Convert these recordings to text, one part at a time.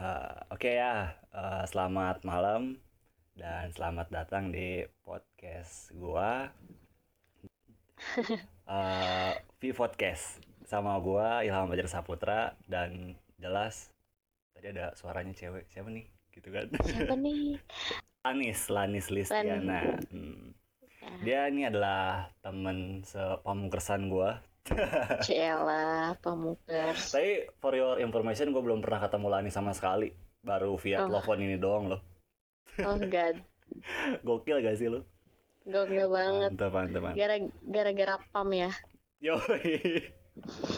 Eh, Oke ya, eh, selamat malam dan selamat datang di podcast gua. Eh, V Podcast sama gua Ilham Fajar Saputra dan jelas tadi ada suaranya cewek siapa nih gitu kan Siapa nih? Lanis Lanis Listiana Hmm. dia ini adalah temen sepamungkersan gua Ciela, Pamungkas. Tapi for your information gue belum pernah ketemu Lani sama sekali. Baru via Oh. telepon ini doang loh. Oh god, Gokil gak sih lo? gokil banget. Mantap, mantap, mantap. Gara gara-gara pam ya. Yoi.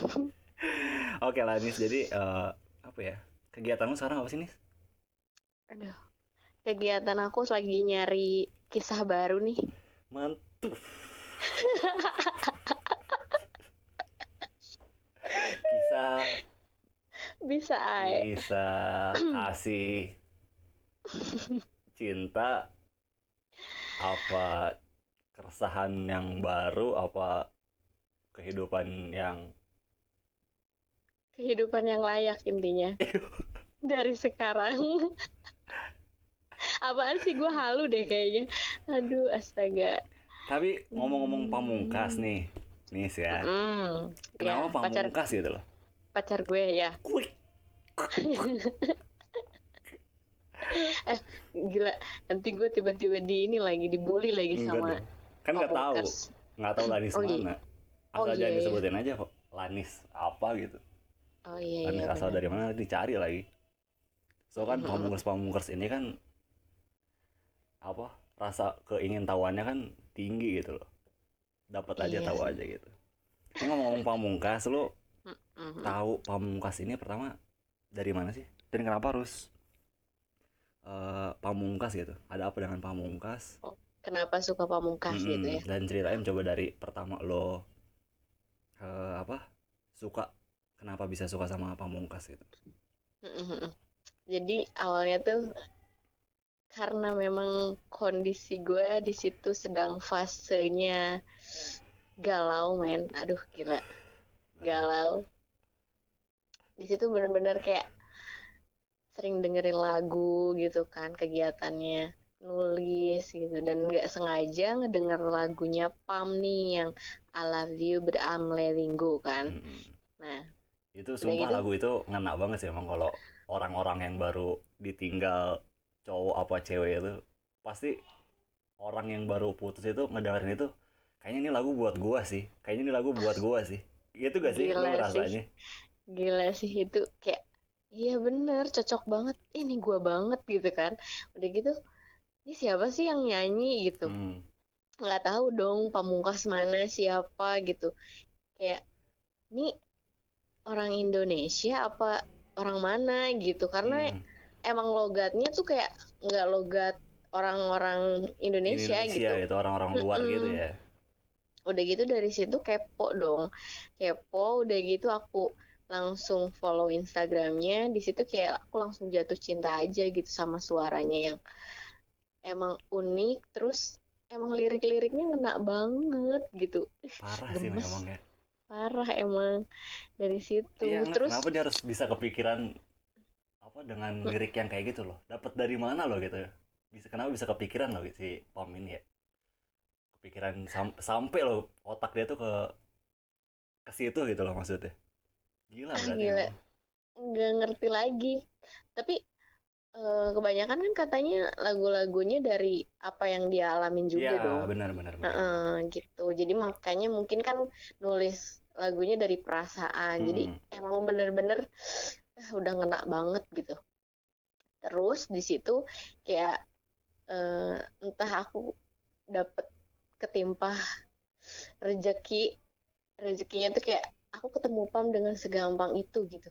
Oke Lanis, jadi eh, apa ya? Kegiatanmu sekarang apa sih nis? Aduh. Kegiatan aku lagi nyari kisah baru nih. Mantap. Kisah, Bisa ay. kisah kasih, cinta, apa keresahan yang baru, apa kehidupan yang Kehidupan yang layak intinya. Dari sekarang. Apaan sih gue halu deh kayaknya. Aduh, astaga. Tapi ngomong-ngomong pamungkas nih, nis ya. Hmm. Ya, Kenapa pacar pamungkas gitu loh? Pacar gue ya. Eh, gila. Nanti gue tiba-tiba di ini lagi dibully lagi Enggak sama dong. Kan nggak tahu, Pamungkas. nggak tahu Lanis Oh, iya. mana. Oh, Asal iya, jangan iya. disebutin aja kok. Lanis apa gitu. Oh iya Lanis iya. asal benar. dari mana dicari lagi. So kan Mhm. pamungkas-pamungkas ini kan apa? Rasa keingintahuannya kan tinggi gitu loh. Dapat aja Iya tahu aja gitu. Ini ngomong pamungkas lu Mhm. tahu pamungkas ini pertama dari mana sih? Dan kenapa harus eh, pamungkas gitu? Ada apa dengan pamungkas? Kenapa suka pamungkas gitu Mm-mm. ya? Dan ceritain coba dari pertama lo eh, apa suka kenapa bisa suka sama pamungkas gitu? Mhm. Jadi awalnya tuh karena memang kondisi gue di situ sedang fasenya galau men, aduh gila galau. Di situ bener-bener kayak sering dengerin lagu gitu kan kegiatannya nulis gitu dan nggak sengaja ngedenger lagunya Pam nih yang I Love You But I'm Letting Go kan. Nah Itu sumpah gitu? lagu itu ngena banget sih emang kalau orang-orang yang baru ditinggal cowok apa cewek itu pasti orang yang baru putus itu ngedengerin itu kayaknya ini lagu buat gua sih kayaknya ini lagu buat gua sih gitu gak sih lu Gila sih. Gila sih itu kayak iya bener cocok banget. Ini gua banget gitu kan. Udah gitu ini siapa sih yang nyanyi gitu? Hmm. nggak tahu dong pamungkas mana siapa gitu. Kayak ini orang Indonesia apa orang mana gitu? Karena Hmm. emang logatnya tuh kayak nggak logat orang-orang Indonesia, gitu. itu orang-orang luar Mm-mm. gitu ya. Udah gitu dari situ kepo dong. Kepo udah gitu aku langsung follow Instagramnya di situ kayak aku langsung jatuh cinta aja gitu sama suaranya yang emang unik terus emang lirik-liriknya ngena banget gitu parah sih Gemes. memang ya parah emang dari situ Iya, terus kenapa dia harus bisa kepikiran apa dengan lirik yang kayak gitu loh? Dapat dari mana loh gitu? Bisa kenapa bisa kepikiran loh si Pom ini ya? Kepikiran sam- sampai loh otak dia tuh ke ke situ gitu loh maksudnya. Gila Ah, berarti. gila. nggak ngerti lagi tapi eh, kebanyakan kan katanya lagu-lagunya dari apa yang dia alamin juga Iya, dong benar benar benar. Heeh, gitu. Jadi makanya mungkin kan nulis lagunya dari perasaan. Jadi Hmm. emang bener-bener eh, udah ngena banget gitu. Terus di situ kayak eh, entah aku dapet ketimpa rejeki rezekinya tuh kayak aku ketemu Pam dengan segampang itu gitu.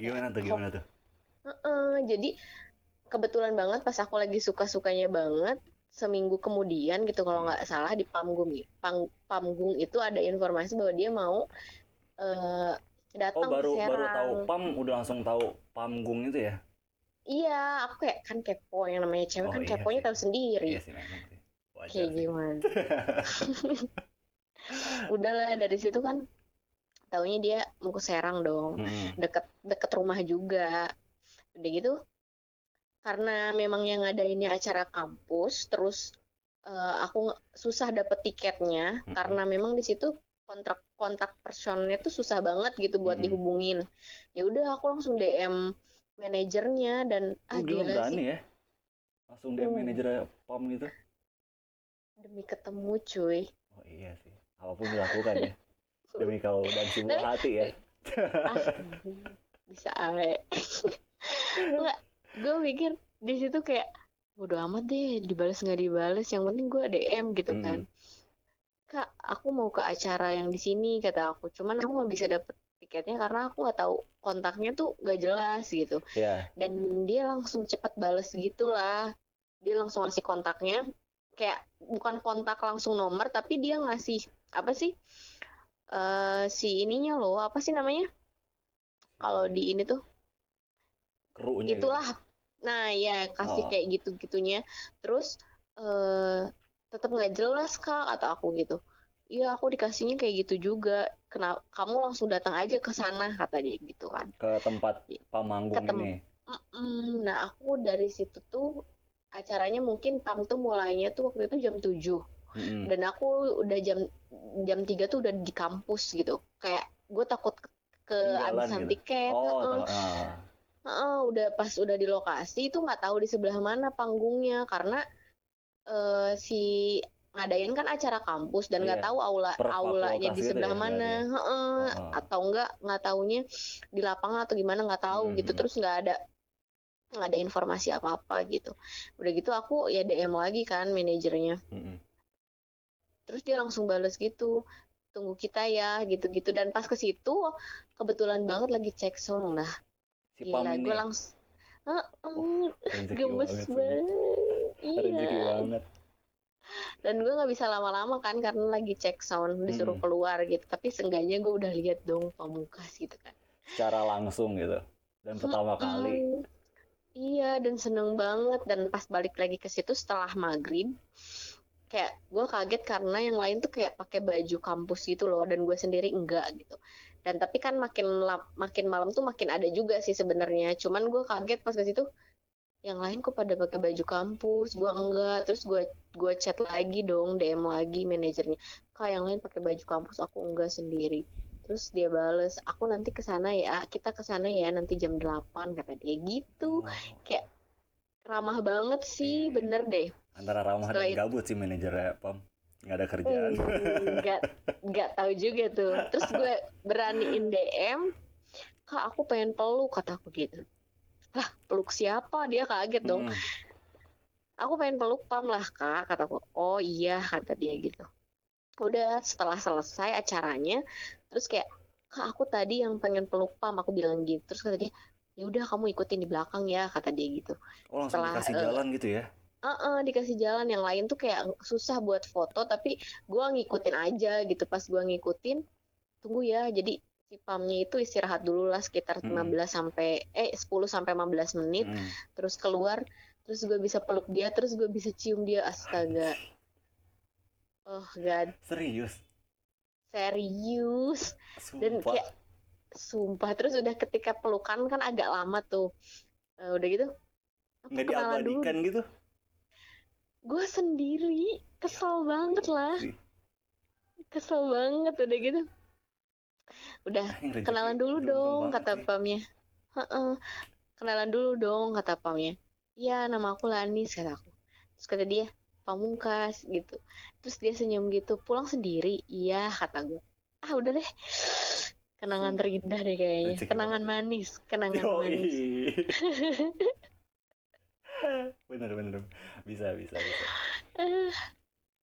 Gimana tuh gimana tuh? Heeh, jadi kebetulan banget pas aku lagi suka-sukanya banget seminggu kemudian gitu kalau nggak salah di Pamgung Pang, Pamgung itu ada informasi bahwa dia mau eh, Oh, datang baru ke baru tahu Pam udah langsung tahu Pamgung itu ya? Iya, aku kayak kan kepo yang namanya cewek Oh, kan iya keponya sih. tahu sendiri. Iya sih memang sih. Wajar Kayak sih. gimana? Udahlah dari situ kan taunya dia mau ke Serang dong. Mm-mm. Deket deket rumah juga. udah gitu karena memang yang ngadainnya acara kampus terus eh, aku susah dapet tiketnya Mm-mm. karena memang di situ kontrak kontak personnya tuh susah banget gitu buat Mm-mm. dihubungin ya udah aku langsung DM manajernya dan ah gila berani sih ya langsung dia Hmm. manajer POM gitu demi ketemu cuy oh iya sih apa pun dilakukan ya demi kau dan si buah hati ya. Ah bisa awe. Enggak, gue mikir di situ kayak bodo amat deh dibales nggak dibales yang penting gue DM gitu kan. Kak aku mau ke acara yang di sini kata aku. Cuman aku nggak bisa dapet tiketnya karena aku nggak tahu kontaknya tuh nggak jelas gitu. Ya. Dan dia langsung cepat bales gitulah. Dia langsung ngasih kontaknya. Kayak bukan kontak langsung nomor tapi dia ngasih apa sih eh si ininya loh apa sih namanya? Kalau di ini tuh. Krunya gitu. itulah. Nah ya kasih Oh. kayak gitu gitunya terus eh tetap nggak jelas kak kata aku gitu. Iya aku dikasihnya kayak gitu juga. Kenapa kamu langsung datang aja ke sana kata dia gitu kan. Ke tempat pamanggung Ketemu. ini. Mm, nah aku dari situ tuh acaranya mungkin pam tuh mulainya tuh waktu itu jam 7 Mm-mm. dan aku udah jam jam 3 tuh udah di kampus gitu kayak gue takut ke Ketinggalan kehabisan gitu. tiket oh heeh. tau- ah. Heeh, udah pas udah di lokasi itu nggak tahu di sebelah mana panggungnya karena eh, si ngadain kan acara kampus dan nggak Iya, tahu aula per aulanya di gitu sebelah ya, mana Heeh, Heeh. atau enggak nggak taunya di lapangan atau gimana nggak tahu gitu Mhm. terus nggak ada nggak ada informasi apa apa gitu udah gitu aku ya DM lagi kan manajernya Mm-mm. Terus dia langsung bales gitu tunggu kita ya gitu-gitu. Dan pas ke situ kebetulan banget lagi cek sound lah si gila gue langsung rezeki gemes banget banget. Iya. Banget. Dan gue nggak bisa lama-lama kan karena lagi cek sound disuruh Mm-mm. keluar gitu. Tapi seenggaknya gue udah lihat dong pamungkas gitu kan. Secara langsung gitu dan pertama kali. Mm, iya dan seneng banget. Dan pas balik lagi ke situ setelah maghrib kayak gue kaget karena yang lain tuh kayak pakai baju kampus gitu loh dan gue sendiri enggak gitu. Dan tapi kan makin lap- makin malam tuh makin ada juga sih sebenarnya. Cuman gue kaget pas ke situ yang lain kok pada pakai baju kampus gue enggak. Terus gue gue chat lagi dong DM lagi manajernya. Kak yang lain pakai baju kampus aku enggak sendiri. Terus dia bales aku nanti ke sana ya kita ke sana ya nanti jam 8 kata dia gitu. Oh, ramah banget sih Iya. bener deh antara ramah Setelah dan itu- gabut sih manajernya pam nggak ada kerjaan. Hmm, nggak nggak tahu juga tuh. Terus gue beraniin DM kak aku pengen peluk kata aku gitu. Lah peluk siapa? Dia kaget dong. Mm. aku pengen peluk pam lah kak kataku oh iya kata dia gitu. Udah setelah selesai acaranya terus kayak kak aku tadi yang pengen peluk pam aku bilang gitu. Terus kata dia ya udah kamu ikutin di belakang ya kata dia gitu. Oh langsung Setelah, dikasih eh, jalan gitu ya Heeh, dikasih jalan. Yang lain tuh kayak susah buat foto tapi gua ngikutin aja gitu. Pas gua ngikutin tunggu ya. Jadi si pamnya itu istirahat dulu lah sekitar Hmm. 15 sampai eh 10 sampai 15 menit. Mm. terus keluar terus gue bisa peluk dia terus gue bisa cium dia. Astaga. Oh god. Serius? Serius. Dan sumpah. kayak sumpah. Terus udah ketika pelukan kan agak lama tuh. Eh, udah gitu aku nggak kenalan dulu. diabadikan gitu gue sendiri kesel banget lah. Kesel banget udah gitu. Udah Ah, kenalan dulu dong kata pamnya. Heeh. kenalan dulu dong kata pamnya. Iya nama aku Lanis kata aku. Terus kata dia pamungkas gitu. Terus dia senyum gitu pulang sendiri? Iya kata gue ah udah deh. Kenangan terindah deh kayaknya. Kenangan manis kenangan manis. bener bener. Bisa bisa bisa.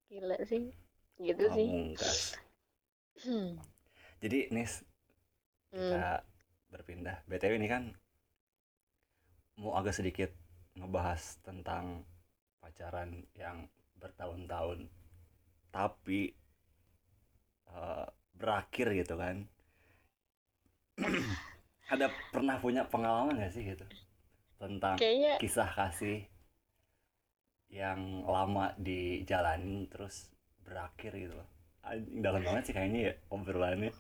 Gila sih. Gitu sih. pamungkas hmm. jadi Nis Hmm. kita berpindah btw ini kan mau agak sedikit ngebahas tentang pacaran yang bertahun-tahun. Tapi eh, berakhir gitu kan. Ada pernah punya pengalaman gak sih gitu tentang kayaknya kisah kasih yang lama dijalanin terus berakhir gitu loh. Dalam banget sih kayaknya ya obrolannya.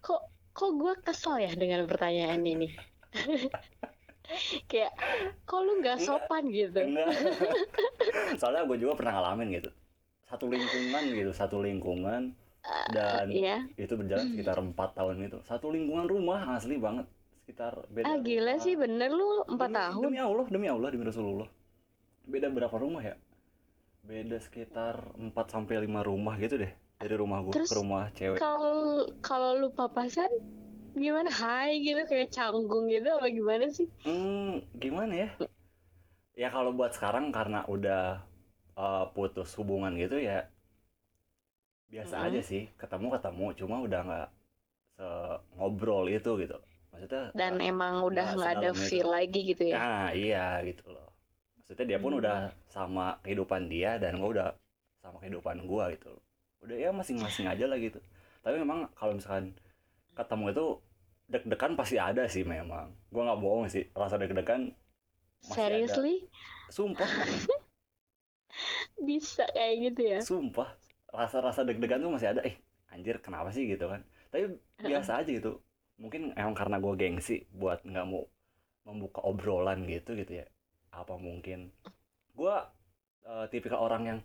Kok kok gue kesel ya dengan pertanyaan ini? Kayak kok lu nggak Enggak. sopan gitu? enggak. Soalnya gue juga pernah ngalamin gitu. Satu lingkungan gitu satu lingkungan dan Iya. itu berjalan sekitar empat tahun itu satu lingkungan rumah asli banget sekitar beda ah gila rumah. sih bener lu empat tahun demi Allah demi Allah demi Rasulullah. Beda berapa rumah ya? Beda sekitar 4 sampai lima rumah gitu deh dari rumah gue Terus ke rumah cewek. kalau kalau lu papasan gimana? Hai gitu kayak canggung gitu apa gimana sih? Hmm gimana ya? Ya kalau buat sekarang karena udah uh, putus hubungan gitu ya biasa Mm-mm. aja sih ketemu ketemu cuma udah nggak ngobrol itu gitu maksudnya dan nggak- emang udah nggak nggak ada sedalam itu. feel lagi gitu ya Nah, iya gitu loh. Maksudnya dia pun Hmm. udah sama kehidupan dia dan gua udah sama kehidupan gua gitu loh. Udah ya masing-masing aja lah gitu. Tapi memang kalau misalkan ketemu itu deg-degan pasti ada sih memang. Gua nggak bohong sih, rasa deg-degan masih ada. seriously Sumpah, bisa kayak gitu ya sumpah. Rasa-rasa deg-degan tuh masih ada. Eh, anjir kenapa sih gitu kan. Tapi biasa aja gitu. Mungkin emang karena gua gengsi buat nggak mau membuka obrolan gitu gitu ya. Apa mungkin gua eh, tipikal orang yang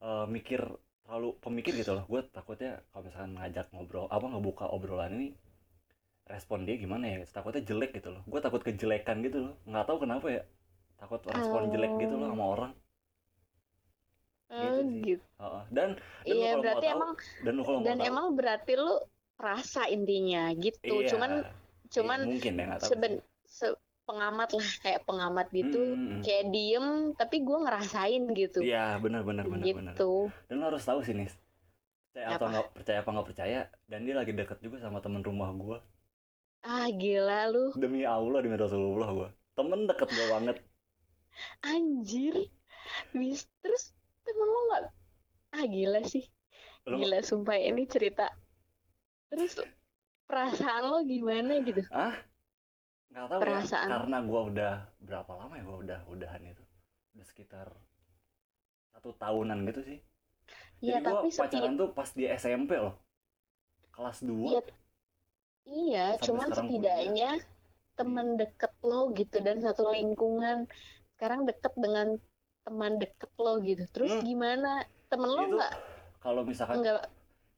eh, mikir terlalu pemikir gitu loh. Gue takutnya kalau misalkan ngajak ngobrol apa ngebuka obrolan ini respon dia gimana ya? Takutnya jelek gitu loh. Gue takut kejelekan gitu loh. Nggak tahu kenapa ya. Takut respon jelek gitu loh sama orang. Oh, sih. gitu Heeh. Dan dan lu iya kalau mau tahu- emang dan lu kalau dan tahu, emang berarti lu rasa intinya gitu iya, cuman cuman iya, mungkin ya nggak tahu. seben se- pengamat lah kayak pengamat gitu Hmm, kayak diem tapi gue ngerasain gitu Iya benar benar benar benar. gitu Dan lo harus tahu sih nis, percaya atau Apa? nggak percaya apa nggak percaya, dan dia lagi deket juga sama temen rumah gua. ah gila lu Demi Allah demi Rasulullah gua. Temen deket gua banget. anjir bis terus temen lo nggak ah gila sih Lo gila sumpah ini cerita terus perasaan lo gimana gitu? Nggak tahu Perasaan. ya, karena gua udah berapa lama ya gua udah udahan itu, udah sekitar satu tahunan gitu sih. ya Jadi gua tapi seti pacaran tuh pas di SMP loh, kelas 2 Iya, iya Sampai cuman setidaknya teman deket lo gitu dan satu lingkungan. Sekarang deket dengan teman deket lo gitu. Terus Hmm. gimana? Temen lo nggak? kalau misalkan nggak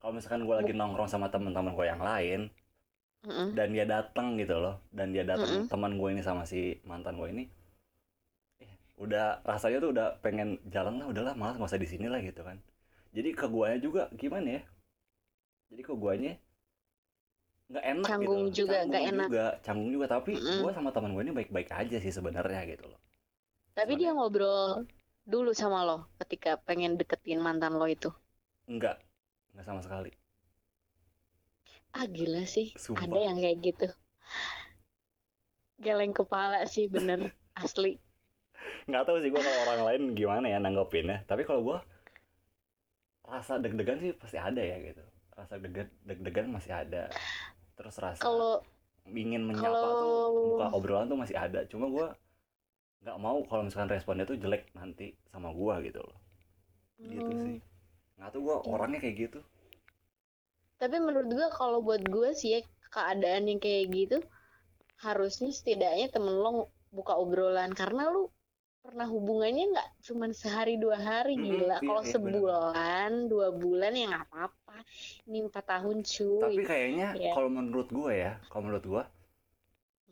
kalau misalkan gua lagi nongkrong sama temen-temen gua yang lain, Mm-mm. dan dia datang gitu loh dan dia datang Mm-mm. teman gue ini sama si mantan gue ini eh, udah rasanya tuh udah pengen jalan lah udahlah malas nggak usah di sini lah gitu kan jadi ke guanya juga gimana ya jadi ke guanya nggak enak Canggung gitu juga, nggak enak. juga canggung juga tapi Mm-mm. gue sama teman gue ini baik-baik aja sih sebenarnya gitu loh tapi dia ngobrol dulu sama lo ketika pengen deketin mantan lo itu enggak enggak sama sekali. Ah gila sih. Sumpah. ada yang kayak gitu. Geleng kepala sih bener. Asli. Nggak tahu sih gue kalau orang lain gimana ya nanggepinnya. Tapi kalau gue rasa deg-degan sih pasti ada ya gitu. Rasa deg- deg-degan masih ada. Terus rasa kalau ingin menyapa kalau- tuh buka obrolan tuh masih ada. Cuma gue nggak mau kalau misalkan responnya tuh jelek nanti sama gue gitu loh. Gitu Hmm, sih nggak tahu gue orangnya kayak gitu. Tapi menurut gua kalau buat gua sih ya keadaan yang kayak gitu harusnya setidaknya temen lo buka obrolan. Karena lu pernah hubungannya nggak cuman sehari dua hari? Mm-mm, gila iya, kalau iya, sebulan dua bulan ya nggak apa-apa. Ini empat tahun cuy. Tapi kayaknya Iya. kalau menurut gue ya kalau menurut gue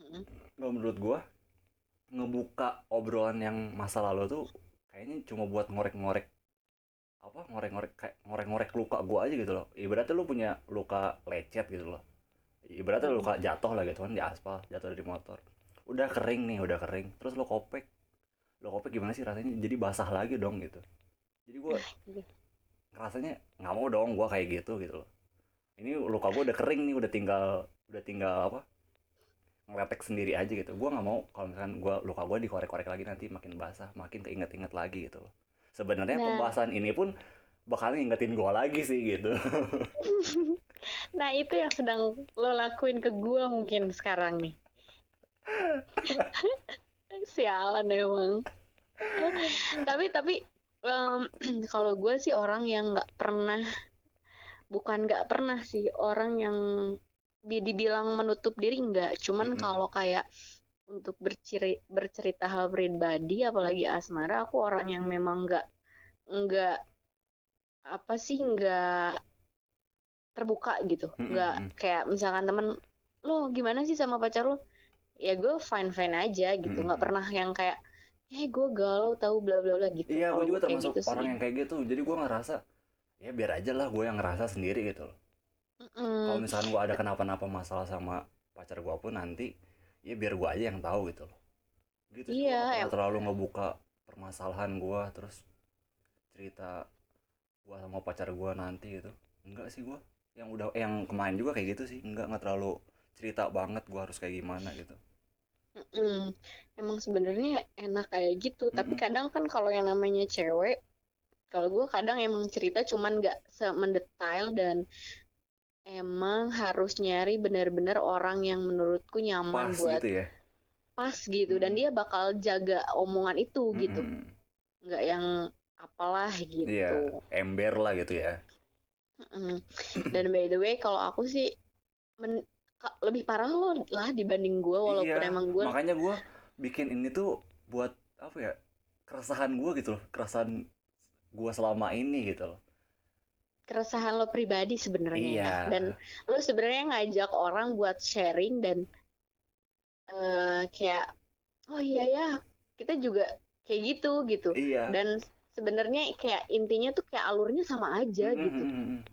Mm-mm. kalau menurut gue ngebuka obrolan yang masa lalu tuh kayaknya cuma buat ngorek-ngorek apa ngorek-ngorek kayak ngorek-ngorek luka gua aja gitu loh. Ibaratnya lu punya luka lecet gitu loh. Ibaratnya luka jatuh lah gitu kan di aspal jatuh dari motor. Udah kering nih udah kering. Terus lo kopek. Lo kopek gimana sih rasanya? Jadi basah lagi dong gitu. Jadi gua Iya. rasanya nggak mau dong gua kayak gitu gitu loh. Ini luka gua udah kering nih udah tinggal udah tinggal apa ngeletek sendiri aja gitu. Gua nggak mau kalau misalkan gua luka gua dikorek-korek lagi nanti makin basah makin keinget-inget lagi gitu loh sebenarnya Nah. pembahasan ini pun bakal ngingetin gua lagi sih gitu nah itu yang sedang lo lakuin ke gua mungkin sekarang nih sialan emang tapi tapi em, kalau gue sih orang yang nggak pernah bukan nggak pernah sih orang yang di- dibilang menutup diri nggak cuman Mm-mm. kalau kayak untuk berciri, bercerita hal pribadi apalagi asmara aku orang yang memang nggak nggak apa sih nggak terbuka gitu Mm, nggak mm, mm. kayak misalkan temen lo gimana sih sama pacar lo ya gue fine fine aja gitu nggak mm. pernah yang kayak eh gue galau tahu bla bla bla gitu Iya, gue juga termasuk gitu orang sih yang kayak gitu. Jadi gue ngerasa ya biar aja lah gue yang ngerasa sendiri gitu loh. Kalau misalkan gue ada kenapa-napa masalah sama pacar gue pun nanti, ya biar gue aja yang tahu gitu loh. Gitu sih, iya em- terlalu ngebuka permasalahan gue terus cerita gue sama pacar gue nanti gitu. Enggak sih gue. Yang udah yang kemarin juga kayak gitu sih. Enggak nggak terlalu cerita banget gue harus kayak gimana gitu. Mm-mm. Emang sebenarnya enak kayak gitu, tapi Mm-mm. kadang kan kalau yang namanya cewek, kalau gue kadang emang cerita cuman nggak semendetail dan emang harus nyari benar-benar orang yang menurutku nyaman Pas buat gitu ya. pas gitu dan Mm-mm. dia bakal jaga omongan itu gitu, Mm-mm. nggak yang apalah gitu. ember lah gitu ya. Dan by the way, kalau aku sih men- lebih parah lo lah dibanding gue, walaupun Iya, emang gue makanya gue bikin ini tuh buat apa ya keresahan gue gitu loh, keresahan gue selama ini gitu loh. Keresahan lo pribadi sebenarnya. Ya. Iya, Dan lo sebenarnya ngajak orang buat sharing dan eh, kayak oh iya ya kita juga kayak gitu gitu. Iya, dan sebenarnya kayak intinya tuh kayak alurnya sama aja Mm, gitu.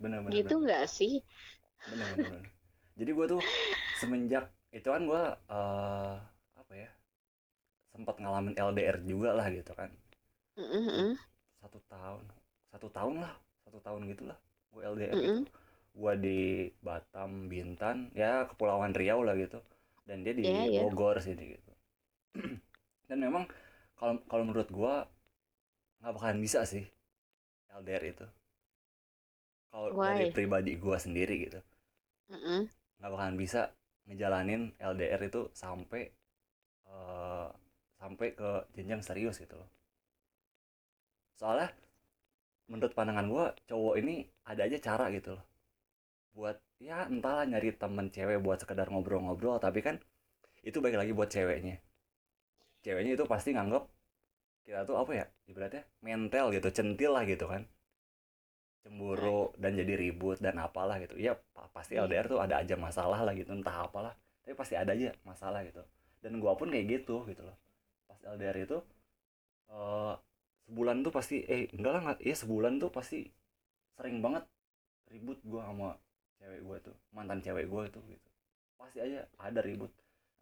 bener bener gitu nggak sih? Bener bener. bener. Jadi gue tuh semenjak itu kan gue eh apa ya sempat ngalamin LDR juga lah gitu kan. Mm-mm, satu tahun satu tahun lah satu tahun gitulah LDR mm-mm. gitu. Gue di Batam Bintan ya Kepulauan Riau lah gitu. Dan dia di Iya, iya. Bogor sini gitu. Dan memang kalau kalau menurut gue nggak bakalan bisa sih LDR itu. Kalau dari pribadi gue sendiri gitu. Nggak bakalan bisa ngejalanin LDR itu sampai eh, sampai ke jenjang serius gitu loh. Soalnya menurut pandangan gue cowok ini ada aja cara gitu loh. Buat ya entahlah nyari temen cewek buat sekedar ngobrol-ngobrol tapi kan itu baik lagi buat ceweknya. Ceweknya itu pasti nganggep kita tuh apa ya ibaratnya mental gitu centil lah gitu kan. Cemburu dan jadi ribut dan apalah gitu. Ya pa- pasti Iya. LDR tuh ada aja masalah lah gitu entah apalah. Tapi pasti ada aja masalah gitu. Dan gua pun kayak gitu gitu loh. Pas LDR itu eh sebulan tuh pasti eh enggak lah iya sebulan tuh pasti sering banget ribut gua sama cewek gua tuh mantan cewek gua itu gitu. Pasti aja ada ribut.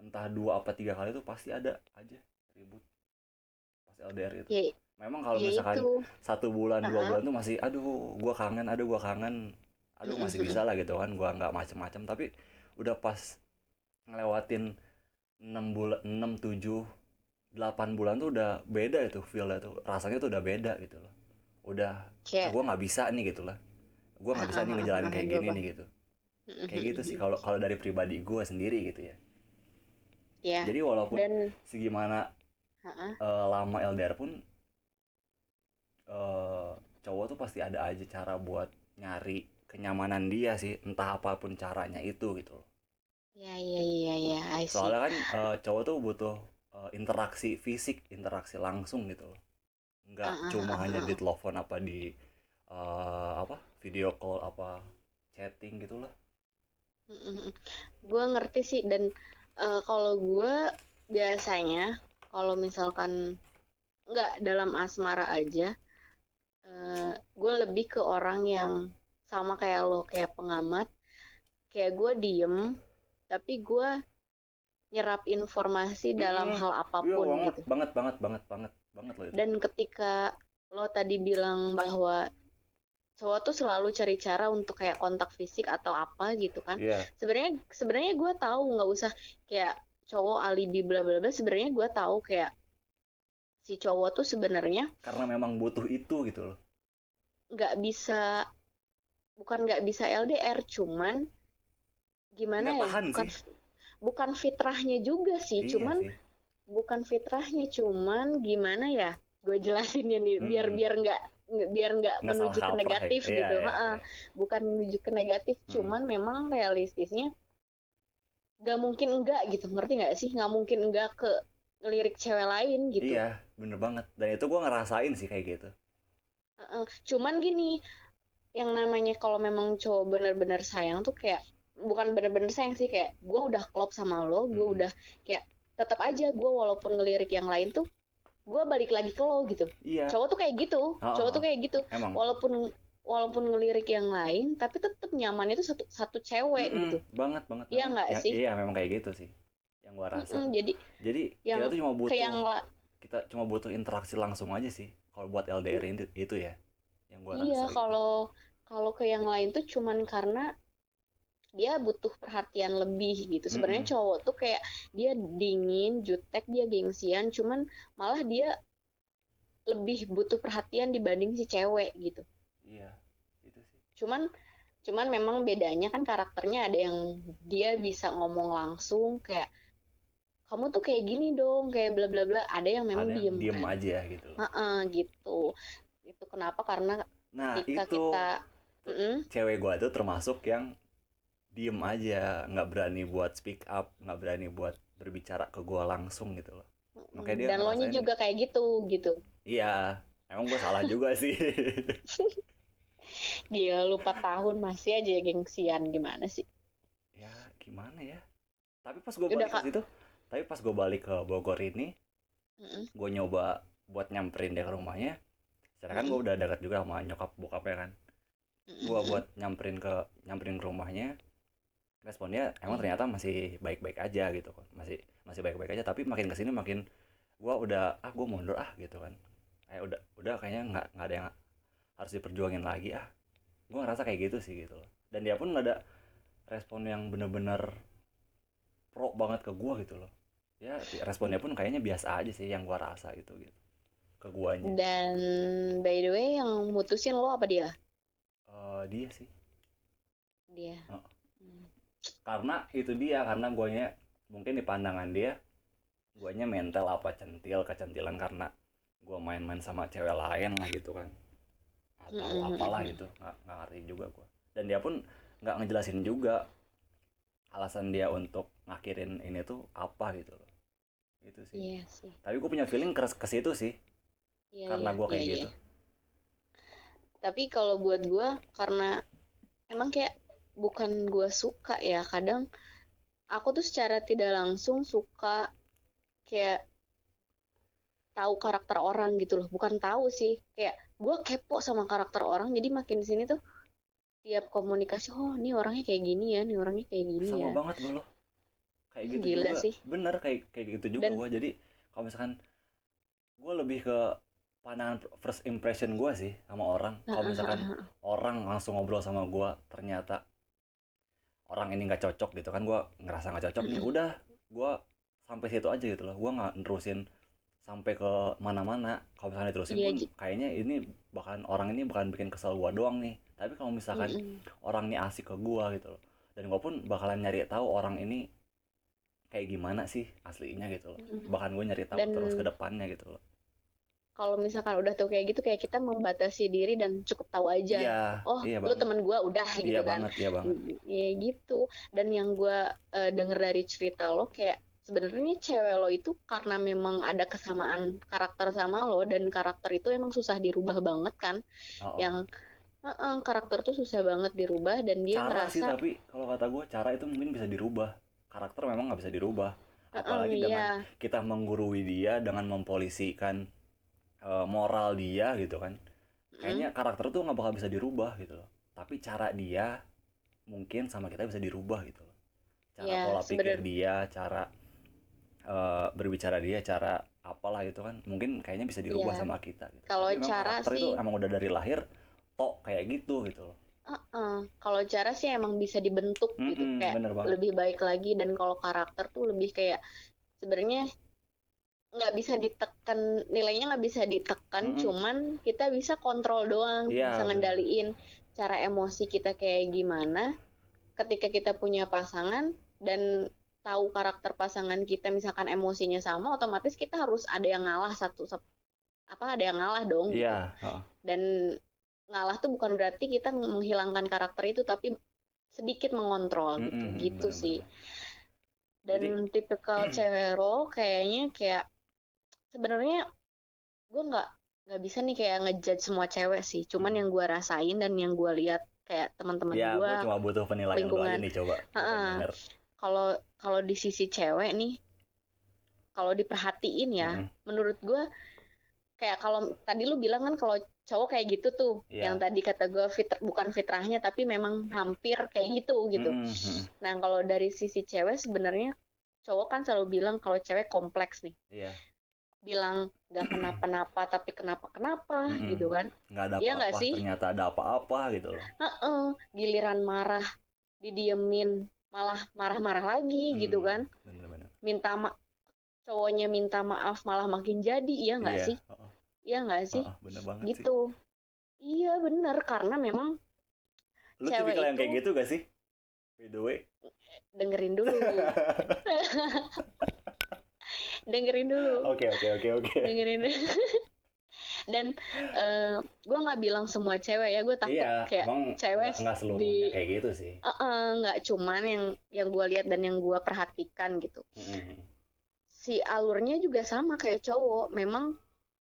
Entah dua apa tiga kali tuh pasti ada aja ribut. Pas LDR itu ya memang kalau ya misalkan itu. satu bulan dua Heeh. bulan tuh masih aduh gua kangen aduh gua kangen. Aduh masih bisa lah gitu kan gua nggak macem-macem. Tapi udah pas ngelewatin enam bulan enam tujuh delapan bulan tuh udah beda itu feelnya tuh. Rasanya tuh udah beda gitu loh. Udah kayak gua nggak bisa nih gitu lah. Gua nggak bisa nih ngejalanin kayak gini nih gitu. Kayak gitu sih kalau kalau dari pribadi gua sendiri gitu ya. Ya jadi walaupun dan segimana eh, lama LDR pun eh cowok tuh pasti ada aja cara buat nyari kenyamanan dia sih entah apa pun caranya itu gitu loh. Ya ya ya ya I see. Soalnya kan eh, cowok tuh butuh eh, interaksi fisik interaksi langsung gitu loh. Nggak Ah, ah, cuma ah, hanya ah. di telepon apa di eh, apa video call apa chatting gitu lah. Gue ngerti sih dan eh, kalau gue biasanya kalau misalkan nggak dalam asmara aja gue lebih ke orang yang sama kayak lo kayak pengamat. Kayak gue diem tapi gue nyerap informasi dalam Mm-mm. hal iya apa pun banget gitu. banget banget banget banget banget loh itu. Dan ketika lo tadi bilang bahwa cowok tuh selalu cari cara untuk kayak kontak fisik atau apa gitu kan iya. sebenarnya sebenarnya gue tahu nggak usah kayak cowok alibi bla bla bla sebenarnya gue tahu kayak si cowok tuh sebenarnya karena memang butuh itu gitu loh. nggak bisa bukan nggak bisa LDR cuman gimana nggak ya tahan bukan sih bukan fitrahnya juga sih iya cuman sih. bukan fitrahnya cuman gimana ya gue jelasinnya nih biar Mm-mm. biar nggak nggak- biar nggak nggak menuju ke ya. negatif iya gitu. iya bukan menuju ke negatif Mm. cuman memang realistisnya gak mungkin enggak gitu ngerti nggak sih? Nggak mungkin enggak ke lirik cewek lain gitu. Iya bener banget. Dan itu gue ngerasain sih kayak gitu. Cuman gini yang namanya kalau memang cowok bener-bener sayang tuh kayak bukan bener-bener sayang sih kayak gue udah klop sama lo gue Hmm. udah kayak tetap aja gue walaupun ngelirik yang lain tuh gue balik lagi ke lo gitu iya cowok tuh kayak gitu Oh, cowok oh. tuh kayak gitu emang walaupun walaupun ngelirik yang lain tapi tetap nyaman itu satu satu cewek Mm-mm, gitu banget banget Iya nggak ya- sih? iya memang kayak gitu sih yang gue rasa Mm-mm, jadi jadi yang- kita tuh cuma butuh yang kita cuma butuh interaksi langsung aja sih kalau buat LDR itu, itu ya yang gue iya rasa gitu. kalau kalau ke yang lain tuh cuman karena dia butuh perhatian lebih gitu sebenarnya Mm-mm. cowok tuh kayak dia dingin jutek dia gengsian cuman malah dia lebih butuh perhatian dibanding si cewek gitu iya itu sih cuman cuman memang bedanya kan karakternya ada yang dia bisa ngomong langsung kayak kamu tuh kayak gini dong kayak bla bla bla ada yang memang ada yang diem diem kan. aja gitu loh. Heeh, gitu itu kenapa karena nah ketika itu kita Mm-mm. cewek gue tuh termasuk yang diem aja nggak berani buat speak up nggak berani buat berbicara ke gue langsung gitu loh. Makanya dia dan lo nya juga kayak gitu gitu. Iya emang gue salah juga sih. Gila lu 4 tahun masih aja gengsian gimana sih? Ya gimana ya? Tapi pas gue Udah, balik ke situ tapi pas gue balik ke Bogor ini Mm-mm. gue nyoba buat nyamperin dia ke rumahnya. Sekarang kan gue udah dekat juga sama nyokap bokapnya kan. Gue buat nyamperin ke nyamperin ke rumahnya responnya emang Hmm. ternyata masih baik-baik aja gitu kan. Masih masih baik-baik aja tapi makin ke sini makin gue udah ah gue mundur ah gitu kan. Kayak udah udah kayaknya nggak nggak ada yang harus diperjuangin lagi ah. Gue ngerasa kayak gitu sih gitu loh. Dan dia pun nggak ada respon yang bener-bener pro banget ke gue gitu loh. Ya responnya pun kayaknya biasa aja sih yang gue rasa gitu gitu. Ke guanya. Dan by the way yang mutusin lo apa dia? Eh, dia sih. Dia. Oh. Hmm. Karena itu dia karena guanya mungkin di pandangan dia guanya mental apa centil kecentilan karena gua main-main sama cewek lain lah gitu kan. Atau apalah gitu nggak nggak ngerti juga gua. Dan dia pun nggak ngejelasin juga alasan dia untuk ngakhirin ini tuh apa gitu loh. Itu sih. Iya sih. Tapi gue punya feeling ke, ke situ sih Iya, karena iya, gua kayak iya, gitu. iya. tapi kalau buat gua karena emang kayak bukan gua suka ya kadang aku tuh secara tidak langsung suka kayak tahu karakter orang gitu loh. Bukan tahu sih kayak gua kepo sama karakter orang jadi makin di sini tuh tiap komunikasi oh ini orangnya kayak gini ya ini orangnya kayak gini sama ya. banget gue loh. Kayak gitu Gila juga. sih. bener kayak kayak gitu juga gue jadi kalau misalkan gue lebih ke pandangan first impression gue sih sama orang. Kalau misalkan orang langsung ngobrol sama gue ternyata orang ini nggak cocok gitu kan gue ngerasa nggak cocok nih Mm-mm. udah gue sampai situ aja gitu loh. Gue nggak nerusin sampai ke mana-mana. Kalau misalkan diterusin Iya, pun kayaknya ini bakalan orang ini bakalan bikin kesel gue doang nih. Tapi kalau misalkan Mm-mm. orang ini asik ke gua gitu loh. Dan gua pun bakalan nyari tahu orang ini kayak gimana sih aslinya gitu loh. Mm-mm. bahkan gue nyari tahu Dan- terus ke depannya gitu loh kalau misalkan udah tuh kayak gitu kayak kita membatasi diri dan cukup tahu aja. Iya oh iya lu banget. temen gua udah gitu iya kan. banget iya banget. Ya gitu. Dan yang gua eh, denger dari cerita lo kayak sebenarnya cewek lo itu karena memang ada kesamaan karakter sama lo dan karakter itu emang susah dirubah banget kan. Oh, yang "Heeh, karakter tuh susah banget dirubah dan dia cara sih ngerasa tapi kalau kata gua cara itu mungkin bisa dirubah. Karakter memang nggak bisa dirubah. "Heeh, apalagi dengan iya. kita menggurui dia dengan mempolisikan eh, moral dia gitu kan. Kayaknya karakter tuh nggak bakal bisa dirubah gitu loh. Tapi cara dia mungkin sama kita bisa dirubah gitu loh. Cara Ya, pola pikir sebenar- dia cara eh, berbicara dia cara apalah itu kan. Mungkin kayaknya bisa dirubah Iya. sama kita gitu. Kalau cara karakter itu sih- emang udah dari lahir tok kayak gitu gitu loh. Heeh. kalau cara sih emang bisa dibentuk gitu. Mm-mm, kayak bener banget. lebih baik lagi dan kalau karakter tuh lebih kayak sebenarnya nggak bisa ditekan nilainya nggak bisa ditekan Mm-mm. cuman kita bisa kontrol doang Iya, bisa ngendaliin cara emosi kita kayak gimana ketika kita punya pasangan dan tahu karakter pasangan kita misalkan emosinya sama otomatis kita harus ada yang ngalah satu apa ada yang ngalah dong gitu. iya heeh. dan ngalah tuh bukan berarti kita menghilangkan karakter itu tapi sedikit mengontrol gitu Mm-mm, gitu bener-bener. sih dan Jadi- tipikal cewek lo kayaknya kayak sebenarnya gue nggak nggak bisa nih kayak ngejudge semua cewek sih cuman Hmm. yang gue rasain dan yang gue lihat kayak teman-teman ya gue cuma butuh penilaian lu aja lingkungan. nih coba pengen denger. kalau kalau di sisi cewek nih kalau diperhatiin ya Mm-mm. menurut gue kayak kalau tadi lu bilang kan kalau cowok kayak gitu tuh Iya. yang tadi kata gue fitr bukan fitrahnya tapi memang hampir kayak gitu gitu Mm-mm, mm-mm. nah kalau dari sisi cewek sebenarnya cowok kan selalu bilang kalau cewek kompleks nih iya bilang nggak kenapa-napa tapi kenapa-kenapa Mm-mm. gitu kan. Nggak ada nggak apa-apa sih? ternyata ada apa-apa gitu loh. Heeh, giliran marah didiemin malah marah-marah lagi gitu Hmm, kan. Bener-bener. Minta ma cowoknya minta maaf malah makin jadi iya nggak Iya, sih? heeh, iya nggak sih? Heeh, bener banget sih. Gitu. Iya bener karena memang lu cewek tipikal yang kayak itu- gitu gak sih? By the way. Dengerin dulu dengerin dulu oke oke oke oke dengerin dulu. dan eh gue nggak bilang semua cewek ya gue takut iya kayak cewek nggak- di- kayak gitu sih "Eh-eh, nggak cuman yang yang gue lihat dan yang gue perhatikan gitu Mm-mm. si alurnya juga sama kayak cowok memang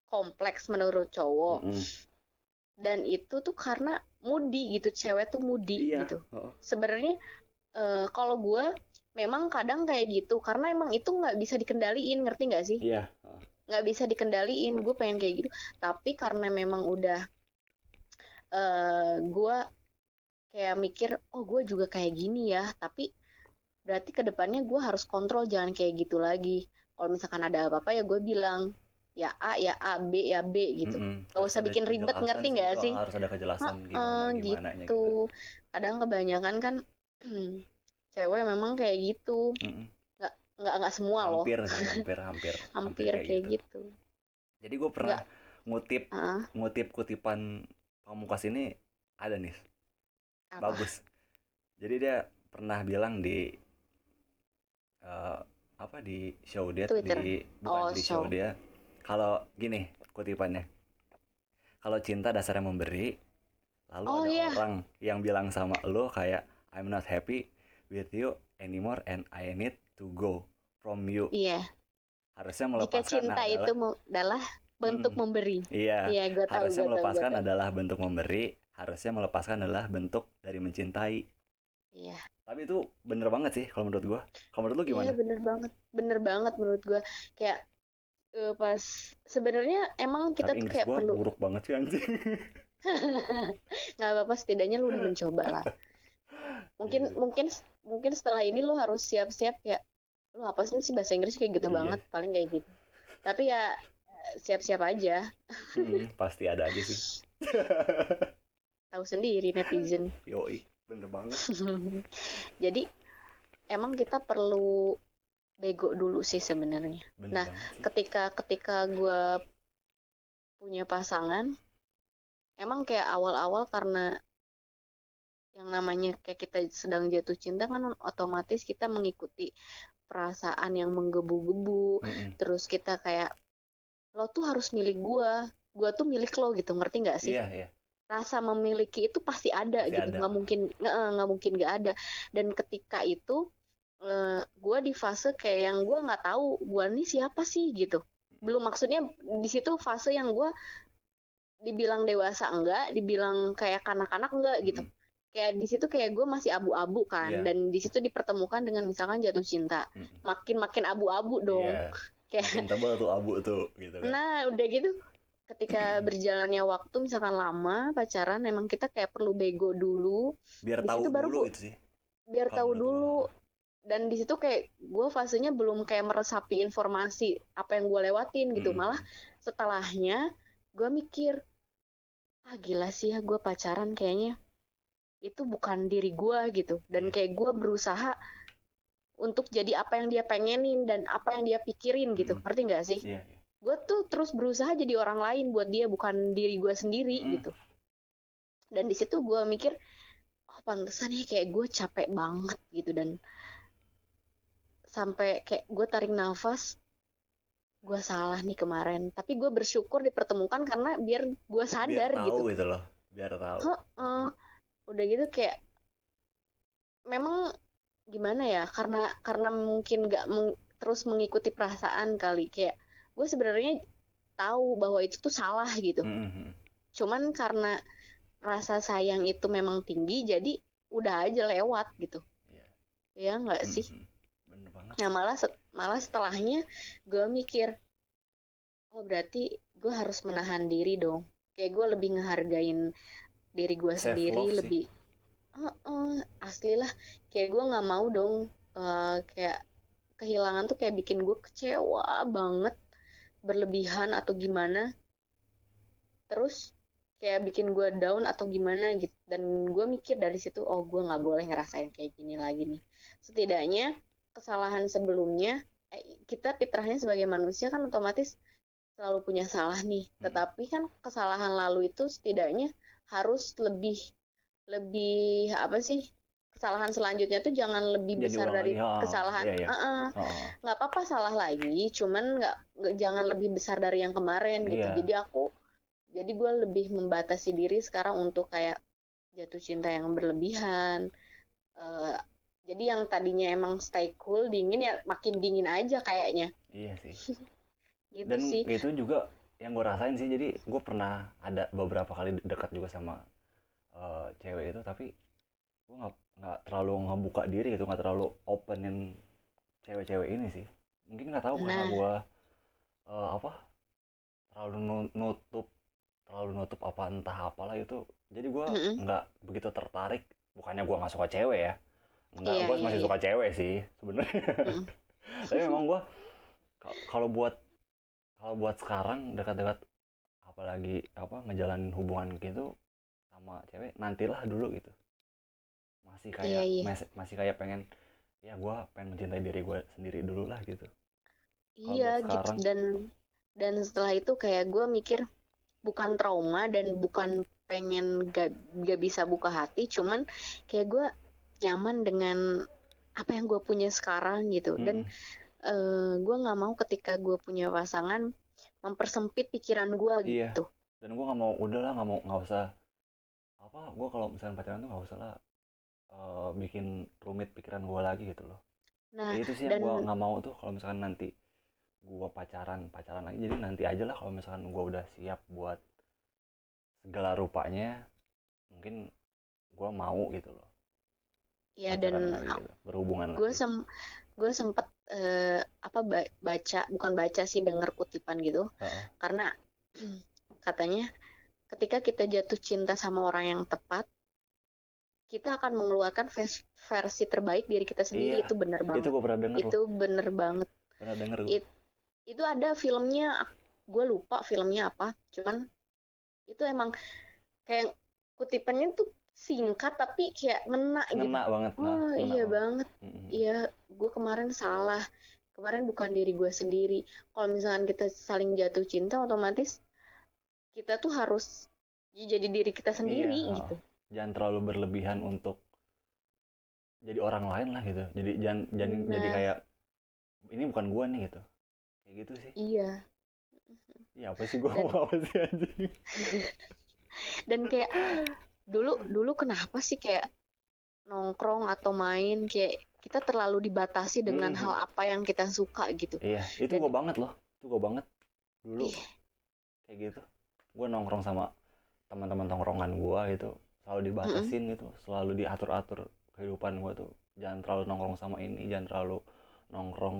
kompleks menurut cowok Mm-mm. dan itu tuh karena moody gitu cewek tuh moody iya gitu heeh. sebenarnya eh, kalau gue memang kadang kayak gitu karena emang itu nggak bisa dikendaliin ngerti nggak sih? Iya. Heeh. nggak bisa dikendaliin gue pengen kayak gitu. Tapi karena memang udah eh gue kayak mikir oh gue juga kayak gini ya. Tapi berarti ke depannya gue harus kontrol jangan kayak gitu lagi. Kalau misalkan ada apa-apa ya gue bilang ya A ya A B ya B gitu. Mm-mm. Nggak Harus usah bikin ribet, ngerti nggak sih? harus ada kejelasan gimana gimananya gitu. gitu. Kadang kebanyakan kan cewek memang kayak gitu. Mm-mm. nggak nggak semua loh. Hampir sih, hampir hampir hampir kayak gitu. jadi gue pernah ngutip Ah, ngutip kutipan Pamungkas ini ada nih. Apa? bagus. Jadi dia pernah bilang di eh, apa di show dia Twitter. di bukan Oh, di show show. dia. Kalau gini kutipannya. Kalau cinta dasarnya memberi lalu Oh, ada iya. orang yang bilang sama lo kayak I'm not happy with you anymore and I need to go from you. Iya. Harusnya jika melepaskan cinta adalah itu adalah bentuk Mm-mm. memberi. Iya. Iya gue tahu harusnya tahu gue melepaskan tahu. adalah bentuk memberi harusnya melepaskan adalah bentuk dari mencintai. Iya. Tapi itu bener banget sih kalau menurut gua. Kalau menurut lu gimana? Iya bener banget, bener banget menurut gue. Kayak eh, pas sebenarnya emang kita tapi tuh kayak gua perlu buruk banget sih anjing. Nggak apa-apa setidaknya lu udah mencoba lah. Mungkin Iya. mungkin mungkin setelah ini lu harus siap-siap ya. Lu apa sih sih bahasa Inggris kayak gitu Iya. banget, paling kayak gitu. Tapi ya siap-siap aja, Hmm, pasti ada aja sih tahu sendiri netizen. yoi bener banget Jadi emang kita perlu bego dulu sih sebenarnya. Nah, banget ketika ketika gue punya pasangan emang kayak awal-awal karena yang namanya kayak kita sedang jatuh cinta kan otomatis kita mengikuti perasaan yang menggebu-gebu. Mm-mm. terus kita kayak lo tuh harus milik gue gue tuh milik lo gitu. Ngerti nggak sih? Iya iya. Rasa memiliki itu pasti ada Pasti gitu. nggak mungkin nggak mungkin nggak ada. Dan ketika itu gue di fase kayak yang gue nggak tahu gue nih siapa sih gitu. Belum maksudnya di situ fase yang gue dibilang dewasa enggak dibilang kayak kanak-kanak enggak gitu. Mm-mm. Kayak di situ kayak gue masih abu-abu kan Iya. dan di situ dipertemukan dengan misalkan jatuh cinta. Mm-mm. makin makin abu-abu dong. Iya. kayak makin tuh abu tuh gitu kan. Nah, udah gitu ketika berjalannya waktu misalkan lama pacaran emang kita kayak perlu bego dulu. Biar di tahu situ baru dulu itu sih. Biar tahu dulu. dan di situ kayak gue fasenya belum kayak meresapi informasi apa yang gue lewatin gitu. Mm-mm. malah setelahnya gue mikir ah gila sih ya gue pacaran kayaknya itu bukan diri gue gitu dan Iya. kayak gue berusaha untuk jadi apa yang dia pengenin dan apa yang dia pikirin gitu Mm-mm. ngerti nggak sih iya iya. gue tuh terus berusaha jadi orang lain buat dia bukan diri gue sendiri Mm. gitu dan di situ gue mikir oh pantesan ya kayak gue capek banget gitu dan sampai kayak gue tarik nafas gue salah nih kemarin tapi gue bersyukur dipertemukan karena biar gue sadar biar gitu tahu gitu loh biar tahu Heeh. Udah gitu kayak memang gimana ya karena karena mungkin nggak meng- terus mengikuti perasaan kali. Kayak gue sebenarnya tahu bahwa itu tuh salah gitu. Mm, mm, cuman karena rasa sayang itu memang tinggi jadi udah aja lewat gitu. Iya. ya nggak mm, sih? Bener banget. Nah malah set- malah setelahnya gue mikir oh berarti gue harus menahan diri dong. Kayak gue lebih ngehargain diri gue sendiri lebih oh, oh, asli lah. Kayak gue nggak mau dong eh, kayak kehilangan tuh kayak bikin gue kecewa banget berlebihan atau gimana. Terus kayak bikin gue down atau gimana gitu dan gue mikir dari situ oh gue nggak boleh ngerasain kayak gini lagi nih. Setidaknya kesalahan sebelumnya eh, kita fitrahnya sebagai manusia kan otomatis selalu punya salah nih. Hmm. tetapi kan kesalahan lalu itu setidaknya harus lebih lebih apa sih kesalahan selanjutnya tuh jangan lebih Jadi besar dari oh, kesalahan. iya, iya. Heeh. Oh, nggak apa-apa salah lagi cuman nggak nggak- jangan lebih besar dari yang kemarin gitu. Iya. jadi aku jadi gue lebih membatasi diri sekarang untuk kayak jatuh cinta yang berlebihan. Eh, jadi yang tadinya emang stay cool dingin ya makin dingin aja kayaknya. Iya sih. Gitu dan sih. itu juga yang gue rasain sih jadi gue pernah ada beberapa kali dekat juga sama eh, cewek itu tapi gue nggak nggak terlalu ngebuka diri gitu nggak terlalu openin cewek-cewek ini sih mungkin nggak tahu karena Nah. gue eh, apa terlalu nu- nutup terlalu nutup apa entah apalah itu jadi gue nggak begitu tertarik bukannya gue nggak suka cewek ya nggak Iya, gue iya, masih iya. suka cewek sih sebenarnya Mm-mm. tapi memang gue kalau buat kalau buat sekarang dekat-dekat apalagi apa ngejalanin hubungan gitu sama cewek nantilah dulu gitu. Masih kayak Iya, iya. mas- masih kayak pengen ya gue pengen mencintai diri gue sendiri dulu lah gitu. Iya gitu. sekarang- dan dan setelah itu kayak gue mikir bukan trauma dan bukan pengen gak, gak bisa buka hati cuman kayak gue nyaman dengan apa yang gue punya sekarang gitu. Dan Mm-mm. eh gue nggak mau ketika gue punya pasangan mempersempit pikiran gue Iya. gitu. Dan gue nggak mau udah lah nggak mau nggak usah. Apa gue kalau misalnya pacaran tuh nggak usah lah eh, bikin rumit pikiran gue lagi gitu loh. Nah itu sih yang dan- gue nggak mau tuh kalau misalkan nanti gue pacaran pacaran lagi. Jadi nanti aja lah kalau misalkan gue udah siap buat segala rupanya mungkin gue mau gitu loh. Ya pacaran dan lagi gitu, berhubungan gue sem gue sempet eh, apa ba- baca bukan baca sih denger kutipan gitu. Heeh. karena katanya ketika kita jatuh cinta sama orang yang tepat kita akan mengeluarkan vers- versi terbaik diri kita sendiri. Iya, itu bener itu banget gue pernah denger itu bener banget. Pernah denger It- itu ada filmnya gue lupa filmnya apa. Cuman itu emang kayak kutipannya tuh singkat tapi kayak ngena gitu. Ngena banget oh ngena iya banget. iya gue kemarin salah. Kemarin bukan diri gue sendiri. Kalau misalkan kita saling jatuh cinta otomatis kita tuh harus ya jadi diri kita sendiri Iya, gitu. jangan terlalu berlebihan untuk jadi orang lain lah gitu. Jadi jangan jangan jadi Nah. kayak ini bukan gue nih gitu. Kayak gitu sih. Iya. Ya apa sih gue mau apa sih anjing? Dan kayak dulu dulu kenapa sih kayak nongkrong atau main kayak kita terlalu dibatasi dengan Mhm. hal apa yang kita suka gitu Iya, itu gue banget loh. Itu gue banget. Dulu Iya. kayak gitu. Gue nongkrong sama teman-teman tongkrongan gue gitu. Selalu dibatasin gitu. Selalu diatur-atur kehidupan gue tuh. Jangan terlalu nongkrong sama ini. Jangan terlalu nongkrong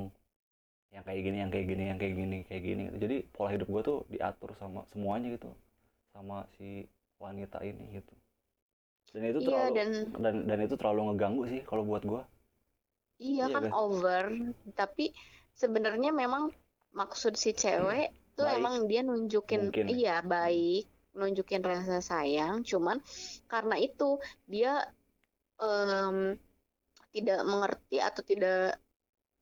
yang kayak gini, yang kayak gini, yang kayak gini, kayak gini. gitu. Jadi pola hidup gue tuh diatur sama semuanya gitu. Sama si wanita ini gitu. Dan itu iya terlalu dan dan dan itu terlalu ngeganggu sih kalau buat gue. iya Iya kan kan? over tapi sebenarnya memang maksud si cewek tuh Baik. emang dia nunjukin Mungkin. iya baik nunjukin rasa sayang cuman karena itu dia em, tidak mengerti atau tidak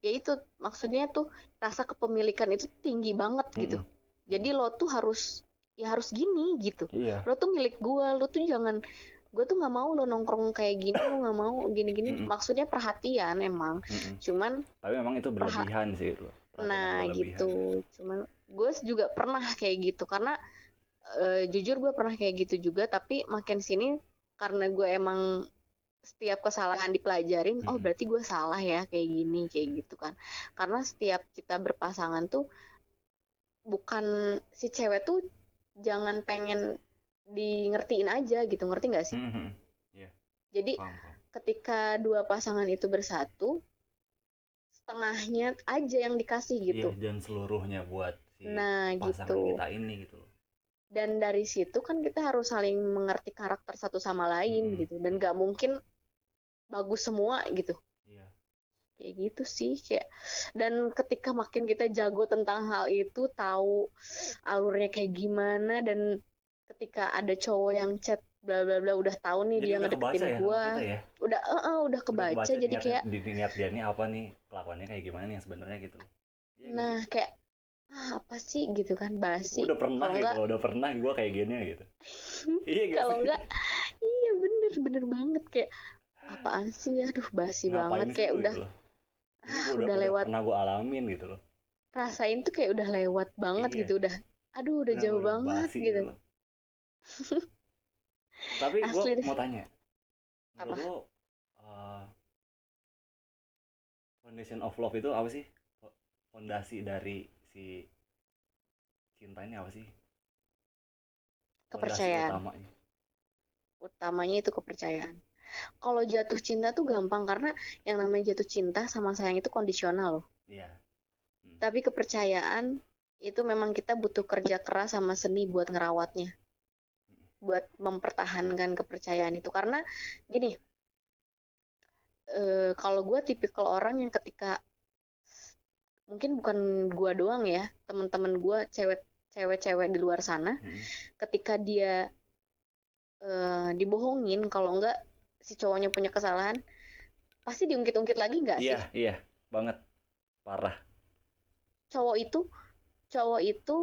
ya itu maksudnya tuh rasa kepemilikan itu tinggi banget gitu Mm-mm. jadi lo tuh harus ya harus gini gitu Iya. lo tuh milik gua lo tuh jangan gue tuh nggak mau lo nongkrong kayak gini lo nggak mau gini-gini Mm-mm. maksudnya perhatian emang Mm-mm. cuman Tapi memang itu berlebihan sih itu. Nah berlebihan. gitu cuman gue juga pernah kayak gitu karena eh, jujur gue pernah kayak gitu juga tapi makin sini karena gue emang setiap kesalahan dipelajarin oh Mm-mm. berarti gue salah ya kayak gini kayak gitu kan karena setiap kita berpasangan tuh bukan si cewek tuh jangan pengen di ngertiin aja gitu ngerti nggak sih Mhm. jadi Paham, paham. ketika dua pasangan itu bersatu setengahnya aja yang dikasih gitu Iya, dan seluruhnya buat si nah pasangan gitu kita ini gitu loh. dan dari situ kan kita harus saling mengerti karakter satu sama lain Mm-mm. gitu dan gak mungkin bagus semua gitu Iya. kayak gitu sih kayak dan ketika makin kita jago tentang hal itu tahu alurnya kayak gimana dan ketika ada cowok yang chat bla bla bla udah tahu nih Jadi dia udah kebaca ngedeketin ya gua ya. udah eh, eh, udah Udah kebaca jadi niat, kayak di niat dia ini apa nih kelakuannya kayak gimana nih sebenarnya gitu. Sih? nah kayak ah, apa sih gitu kan basi udah pernah kalau gitu, enggak udah pernah gua kayak gini gitu. iya kalau enggak iya bener bener banget kayak apaan sih aduh basi Ngapain banget kayak udah gitu. Ini ah, gua udah lewat pernah gua alamin gitu loh. rasain tuh kayak udah lewat banget Iya. gitu udah aduh udah Nah, jauh udah banget basi gitu loh. Tapi deh. mau tanya. Apa? Lo uh, foundation of love itu apa sih? Fo- Fondasi dari si cinta ini apa sih? Fondasi kepercayaan utamanya. utamanya itu kepercayaan kalau jatuh cinta tuh gampang karena yang namanya jatuh cinta sama sayang itu kondisional loh Iya. tapi kepercayaan itu memang kita butuh kerja keras sama seni buat ngerawatnya buat mempertahankan kepercayaan itu karena gini eh, kalau gue tipikal orang yang ketika mungkin bukan gue doang ya teman-teman gue cewek cewek-cewek di luar sana Mm. ketika dia eh, dibohongin kalau enggak si cowoknya punya kesalahan pasti diungkit-ungkit lagi nggak sih Iya, iya, banget. Parah. cowok itu cowok itu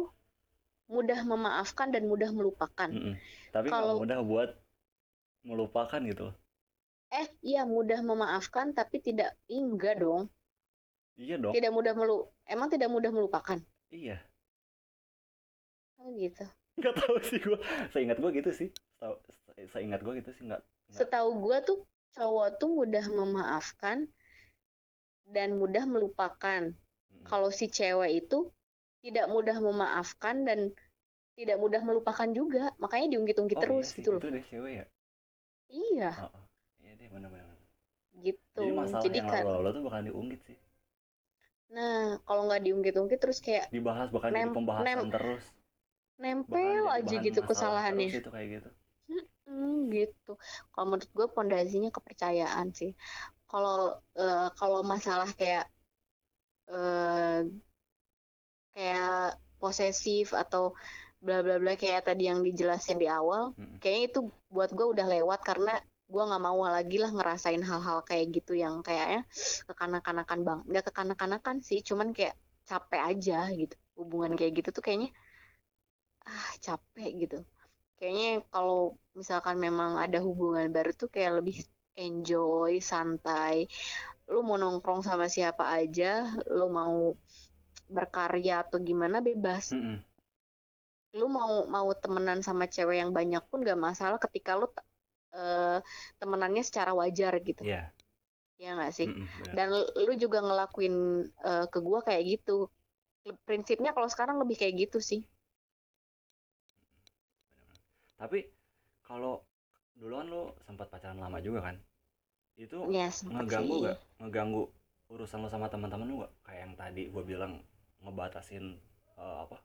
mudah memaafkan dan mudah melupakan Mm-mm. Tapi nggak Kalau- mudah buat melupakan gitu. eh iya mudah memaafkan tapi tidak enggak dong Iya dong. tidak mudah melu emang tidak mudah melupakan Iya. oh gitu Nggak tahu sih gua. Seingat gua gitu sih. Se- Seingat gua gitu sih nggak. nggak- setahu gua tuh cowok tuh mudah memaafkan dan mudah melupakan Mm-mm. kalau si cewek itu tidak mudah memaafkan dan tidak mudah melupakan juga makanya diungkit-ungkit Oh, terus iya sih, gitu loh Itu deh cewek ya. iya Heeh. Iya deh, benar-benar. gitu Jadi masalah jadi yang kan lalu-lalu tuh bakal diungkit sih. nah kalau nggak diungkit-ungkit terus kayak Dibahas bakal jadi Nem- pembahasan nem- terus. nempel Bakal jadi aja gitu kesalahannya Terus itu kayak gitu. Hmm, gitu. Kalau menurut gue pondasinya kepercayaan sih. Kalau eh, kalau masalah kayak eh, kayak posesif atau bla bla bla kayak tadi yang dijelasin di awal, Mm-mm. kayaknya itu buat gue udah lewat karena gue nggak mau lagi lah ngerasain hal-hal kayak gitu yang kayaknya kekanak-kanakan banget. Nggak kekanak-kanakan sih, cuman kayak capek aja gitu. Hubungan kayak gitu tuh kayaknya ah capek gitu kayaknya kalau misalkan memang ada hubungan baru tuh kayak lebih enjoy santai lu mau nongkrong sama siapa aja lu mau berkarya atau gimana bebas Mm-mm. Lu mau mau temenan sama cewek yang banyak pun gak masalah ketika lu eh, temenannya secara wajar gitu Iya. ya nggak sih Mm-mm, benar. dan lu lu juga ngelakuin eh, ke gua kayak gitu prinsipnya kalau sekarang lebih kayak gitu sih Tapi kalau dulu kan lo sempat pacaran lama juga kan? Itu ya ngeganggu sih gak? Ngeganggu urusan lo sama teman-teman lo gak? Kayak yang tadi gue bilang ngebatasin eh, apa?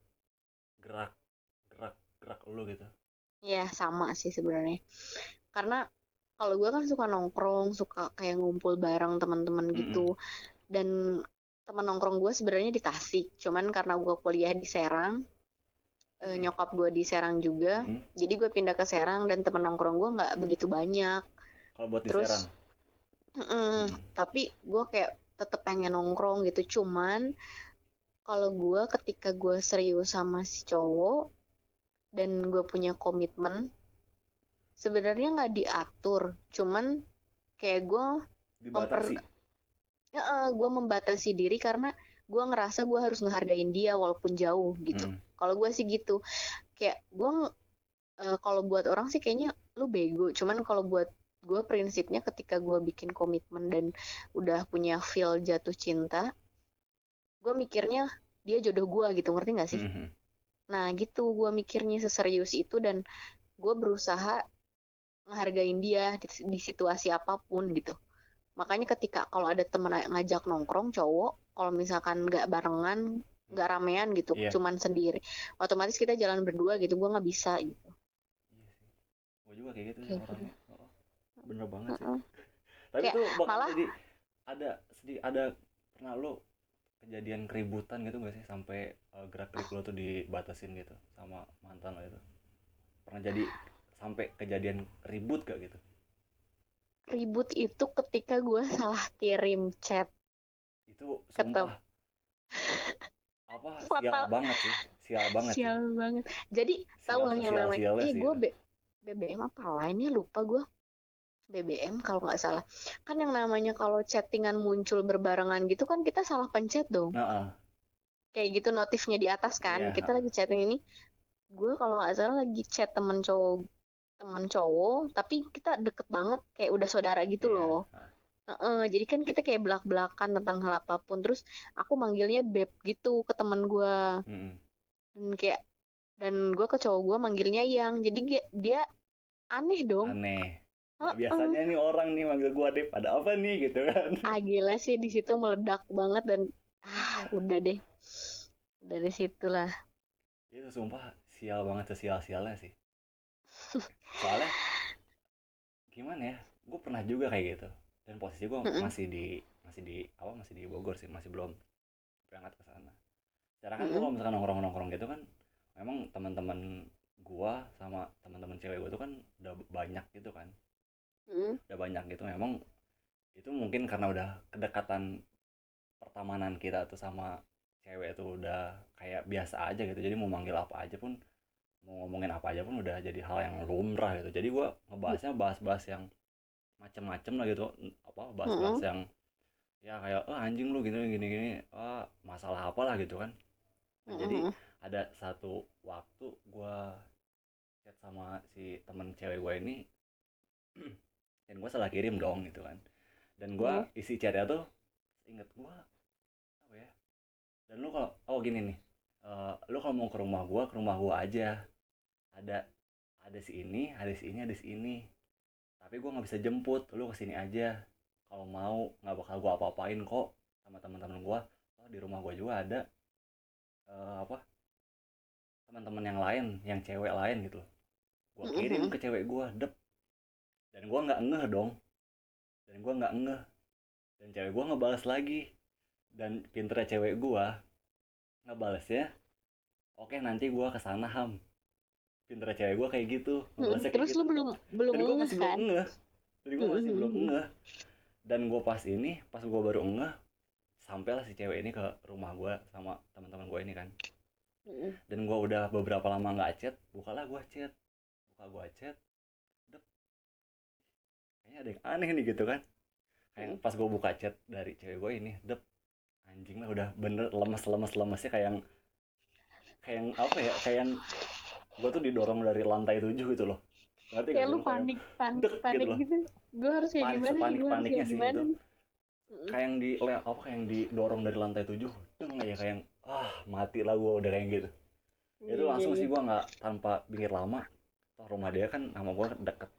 Gerak gerak gerak lo gitu. Ya sama sih sebenarnya. Karena kalau gue kan suka nongkrong, suka kayak ngumpul bareng teman-teman gitu. Dan teman nongkrong gue sebenarnya di Tasik. Cuman karena gue kuliah di Serang, eh, nyokap gue di Serang juga. Mm. Jadi gue pindah ke Serang dan teman nongkrong gue nggak begitu banyak. Kalau buat di Terus, Serang. Mm-mm. Mm. Tapi gue kayak tetep pengen nongkrong gitu. Cuman kalau gue ketika gue serius sama si cowok dan gue punya komitmen, sebenarnya nggak diatur. Cuman kayak gue Dibatasi. ya, gue membatasi diri karena gue ngerasa gue harus ngehargain dia walaupun jauh gitu. Mm. Kalau gue sih gitu, kayak gue kalau buat orang sih kayaknya lu bego. Cuman kalau buat gue prinsipnya ketika gue bikin komitmen dan udah punya feel jatuh cinta gue mikirnya dia jodoh gue gitu ngerti gak sih Mhm. Nah gitu gue mikirnya seserius itu dan gue berusaha ngehargain dia di, di situasi apa pun gitu makanya ketika kalau ada temen ngajak nongkrong cowok kalau misalkan nggak barengan nggak ramean gitu Iya. cuman sendiri otomatis kita jalan berdua gitu gue nggak bisa gitu Iya sih. Gue juga kayak gitu sih Kayak orangnya. Oh, bener banget sih. Heeh. Tapi Kayak tuh bakal malah- jadi ada sedih ada pernah lu kejadian keributan gitu gak sih? Sampai uh, gerak gerik lu tuh dibatasin gitu sama mantan lo itu. Pernah jadi sampai kejadian ribut gak gitu? Ribut itu ketika gue salah kirim chat. Itu Ketemu. sumpah. Apa? Sial Fatal. banget sih. Sial banget sih. sial banget. Jadi tahu lah yang namanya? Eh sih gue itu. BBM apa lainnya? Lupa gue BBM kalau nggak salah. Kan yang namanya kalau chattingan muncul berbarengan gitu kan kita salah pencet dong. Nah, kayak gitu notifnya di atas kan. Iya. kita lagi chatting ini. Gue kalau nggak salah lagi chat temen cowok temen cowok tapi kita deket banget kayak udah saudara gitu iya. loh. Nah, Heeh, jadi kan kita kayak belak-belakan tentang hal apa pun. Terus aku manggilnya beb gitu ke temen gue mm-mm. dan kayak dan gue ke cowok gue manggilnya yang. Jadi dia- dia aneh dong. Aneh Nah, Heeh. biasanya nih orang nih manggil gua deh ada apa nih gitu kan? Ah gila sih di situ meledak banget dan ah udah deh. Dari situlah. Itu sumpah sial banget sesial sialnya sih. Soalnya gimana ya gue pernah juga kayak gitu. Dan posisi gue Mm-mm. masih di masih di apa masih di Bogor sih masih belum berangkat ke sana. Sekarang kan Mm-mm. gua kalau misalkan nongkrong nongkrong gitu kan memang teman-teman gua sama teman-teman cewek gua tuh kan udah banyak gitu kan Mm, udah banyak gitu. Memang itu mungkin karena udah kedekatan pertemanan kita tuh sama cewek tuh udah kayak biasa aja gitu. Jadi mau manggil apa aja pun mau ngomongin apa aja pun udah jadi hal yang lumrah gitu. Jadi gua ngebahasnya bahas-bahas yang macem-macem lah gitu. Apa bahas-bahas yang ya kayak oh anjing lu gitu gini gini. Ah masalah apa lah gitu kan. Nah, jadi mm, ada satu waktu gua chat sama si temen cewek gue ini dan gue salah kirim dong gitu kan. Dan gua isi chatnya tuh inget gua apa ya dan lu kalau oh gini nih eh, lu kalau mau ke rumah gua ke rumah gua aja. Ada ada si ini ada si ini ada si ini. Tapi gua nggak bisa jemput lu ke sini aja. Kalau mau nggak bakal gua apa-apain kok sama teman-teman gua. Oh, di rumah gua juga ada eh, apa teman-teman yang lain yang cewek lain gitu. Loh gua kirim Mhm. ke cewek gua dep dan gua nggak ngeh dong. Dan gua nggak ngeh. Dan cewek gua ngebales lagi. Dan pinternya cewek gua ngebalesnya oke nanti gua ke sana ham. Pinternya cewek gua kayak gitu mm. ngebalesnya kayak terus gitu. lu belum belum dan gua ngeh masih kan? belum ngeh. Dan gua masih belum Mhm. ngeh. Dan gua pas ini pas gua baru ngeh sampailah si cewek ini ke rumah gua sama teman-teman gua ini kan. Mm, dan gua udah beberapa lama nggak chat bukalah gua chat. Buka gua chat kayaknya ada yang aneh nih gitu kan kayak Hmm. pas gua buka chat dari cewek gua ini dep anjing lah udah bener lemes lemes lemesnya kayak yang kayak yang apa ya kayak yang gua tuh didorong dari lantai tujuh gitu loh ngerti kayak lu lu? Kayak panik panik dek gitu panik loh. gitu gue harus kayak Panik, gimana nih? sepanik- Gua paniknya sih gimana itu. nih? Mm, kayak yang di apa kayak yang didorong dari lantai tujuh deng ya kayak yang ah mati lah gua udah kayak gitu itu iya, langsung iya, sih gua nggak tanpa pikir lama toh rumah dia kan sama gua deket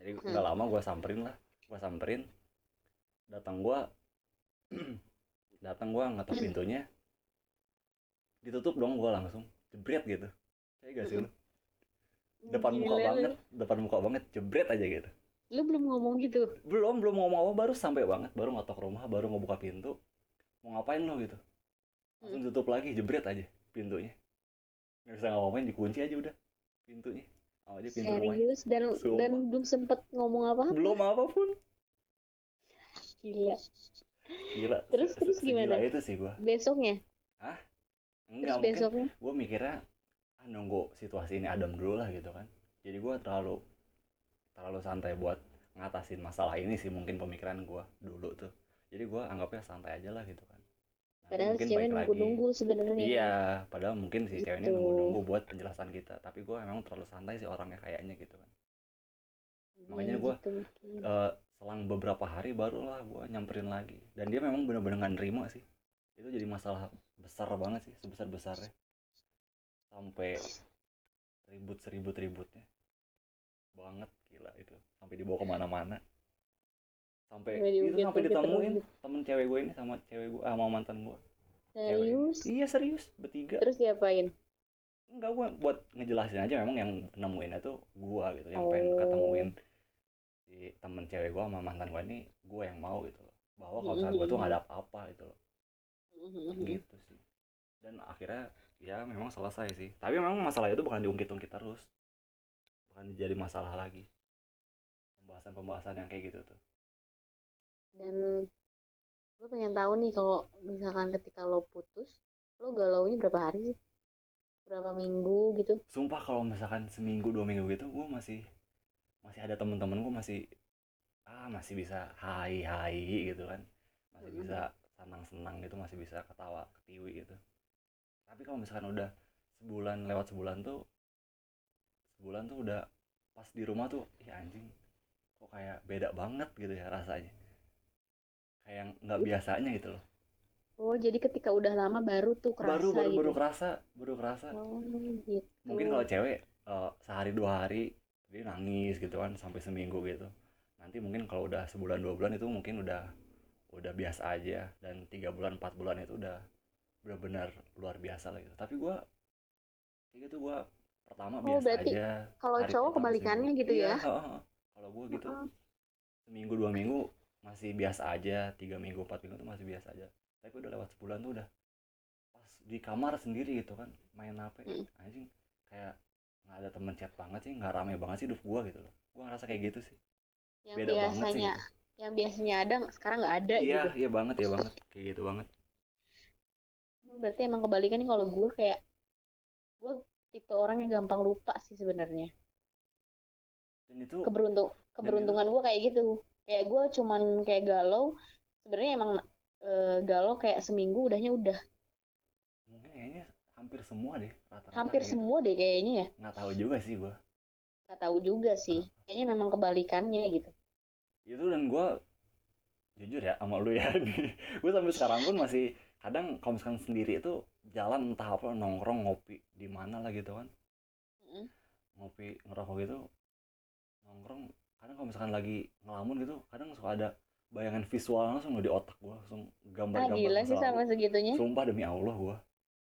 jadi Hmm. nggak lama gua samperin lah. Gua samperin. Datang gua datang gua ngetok Hmm. pintunya. Ditutup dong gua langsung. Jebret gitu. Saya gak sih lu? Iya. depan muka Gila lu. banget. Depan muka banget. Jebret aja gitu. Lu belum ngomong gitu? Belum belum ngomong apa. Baru sampai banget. Baru ngetok rumah baru ngebuka pintu. Mau ngapain lo gitu? Langsung tutup lagi jebret aja pintunya. Nggak bisa ngapain dikunci aja udah pintunya oh, aja pintu serius? dan Sumpah. dan belum sempet ngomong apa? Belum apa pun gila. Gila. Terus- terus gimana? itu sih gua. Besoknya? Enggak terus mungkin besoknya? gua mikirnya ah nunggu situasi ini adem dulu lah gitu kan. Jadi gua terlalu terlalu santai buat ngatasin masalah ini sih mungkin pemikiran gua dulu tuh. Jadi gua anggapnya santai aja lah gitu kan padahal mungkin cewek baik nunggu lagi. nunggu sebenarnya Iya, padahal mungkin si cewek ini Gitu. nunggu-nunggu buat penjelasan kita. Tapi gue emang terlalu santai sih orangnya kayaknya gitu kan. Makanya Iya, gua gitu eh, selang beberapa hari barulah gue nyamperin lagi dan dia memang bener-bener nggak nerima sih itu jadi masalah besar banget sih sebesar besarnya sampai ribut seribut ributnya banget gila itu sampai dibawa ke mana-mana sampai itu sampai ditemuin temen cewek gue ini sama cewek gue ah, sama mantan gue Serius? iya serius bertiga. Terus diapain? enggak gue buat ngejelasin aja memang yang nemuinnya tuh gue gitu yang pengen Oh. ketemuin si temen cewek gue sama mantan gue ini gue yang mau gitu loh. Bahwa kalau misalnya gue tuh nggak ada apa-apa gitu loh. Gitu sih. Dan akhirnya ya memang selesai sih. Tapi memang masalah itu bukan diungkit-ungkit terus. Bukan jadi masalah lagi. Pembahasan-pembahasan yang kayak gitu tuh Dan gue pengen tahu nih kalau misalkan ketika lo putus, lo galaunya berapa hari sih? Berapa minggu gitu? sumpah kalau misalkan seminggu dua minggu gitu gue masih masih ada temen-temen gue masih ah masih bisa hai hai gitu kan masih Mm-mm. bisa senang-senang gitu masih bisa ketawa ketiwi gitu tapi kalau misalkan udah sebulan lewat sebulan tuh sebulan tuh udah pas di rumah tuh ih anjing kok kayak beda banget gitu ya rasanya kayak yang nggak biasanya gitu loh Oh, jadi ketika udah lama baru tuh kerasa baru baru gitu. baru kerasa baru kerasa Oh, gitu. mungkin kalau cewek eh, sehari dua hari dia nangis gitu kan sampai seminggu gitu nanti mungkin kalau udah sebulan dua bulan itu mungkin udah udah biasa aja dan tiga bulan empat bulan itu udah benar-benar luar biasa lah gitu tapi gua kayak gitu gua pertama Oh, biasa berarti aja kalau cowok kebalikannya seminggu. gitu Iya, ya? heeh. kalau gua gitu Heeh. seminggu dua minggu masih biasa aja tiga minggu empat minggu tuh masih biasa aja tapi udah lewat sebulan tuh udah pas di kamar sendiri gitu kan main HP Mm. anjing kayak nggak ada temen chat banget sih nggak rame banget sih hidup gua gitu loh gua ngerasa kayak gitu sih Yang beda banget sih biasanya, gitu. yang biasanya ada sekarang nggak ada iya gitu. iya banget iya banget kayak gitu banget Berarti emang kebalikan nih kalau gue kayak gue tipe orang yang gampang lupa sih sebenarnya. dan itu Keberuntung keberuntungan gue kayak gitu. Kayak gue cuman kayak galau. Sebenarnya emang eh, galau kayak seminggu udahnya udah. mungkin kayaknya hampir semua deh rata-rata Hampir kayak gitu. semua deh kayaknya ya. nggak tahu juga sih gua Gak tahu juga sih. Kayaknya memang kebalikannya gitu. itu dan gua jujur ya sama lu ya gue sampai sekarang pun masih kadang kalau misalkan sendiri itu jalan entah apa nongkrong ngopi di mana lah gitu kan Mm. ngopi ngerokok gitu nongkrong kadang kalau misalkan lagi ngelamun gitu kadang suka ada bayangan visual langsung di otak gua langsung Ah gambar-gambar gila sih sama segitunya. sumpah demi Allah gua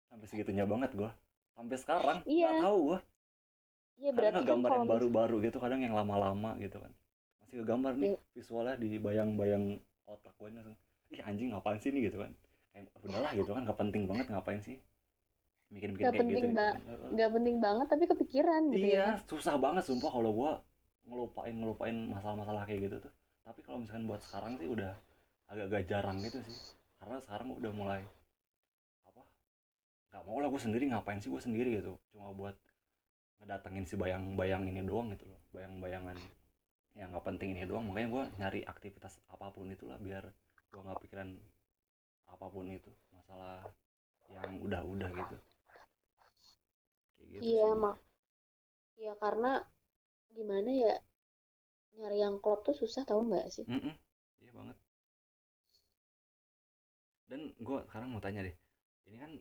sampai segitunya banget gua sampai sekarang Iya. nggak tahu gua Iya kadang berarti kan kalau yang baru-baru gitu kadang yang lama-lama gitu kan masih kegambar nih Iya. visualnya di bayang-bayang otak gue langsung ih anjing ngapain sih nih gitu kan kayak udahlah gitu kan nggak penting banget ngapain sih Nggak kayak penting gitu ba- gitu. Heeh. nggak penting banget tapi kepikiran gitu ya. iya susah banget sumpah kalau gua ngelupain ngelupain masalah-masalah kayak gitu tuh. Tapi kalau misalkan buat sekarang sih udah agak-agak jarang gitu sih. Karena sekarang udah mulai apa nggak mau lah gue sendiri ngapain sih gue sendiri gitu. Cuma buat ngedatengin si bayang-bayang ini doang gitu loh bayang-bayangan. Yang nggak penting ini doang makanya gue nyari aktivitas apa pun itulah biar gue nggak pikiran apa pun itu masalah yang udah-udah gitu. Gitu Iya, sih. mak. Iya karena gimana ya nyari yang klop tuh susah tau nggak sih? Mm-mm. Iya banget. Dan gue sekarang mau tanya deh, ini kan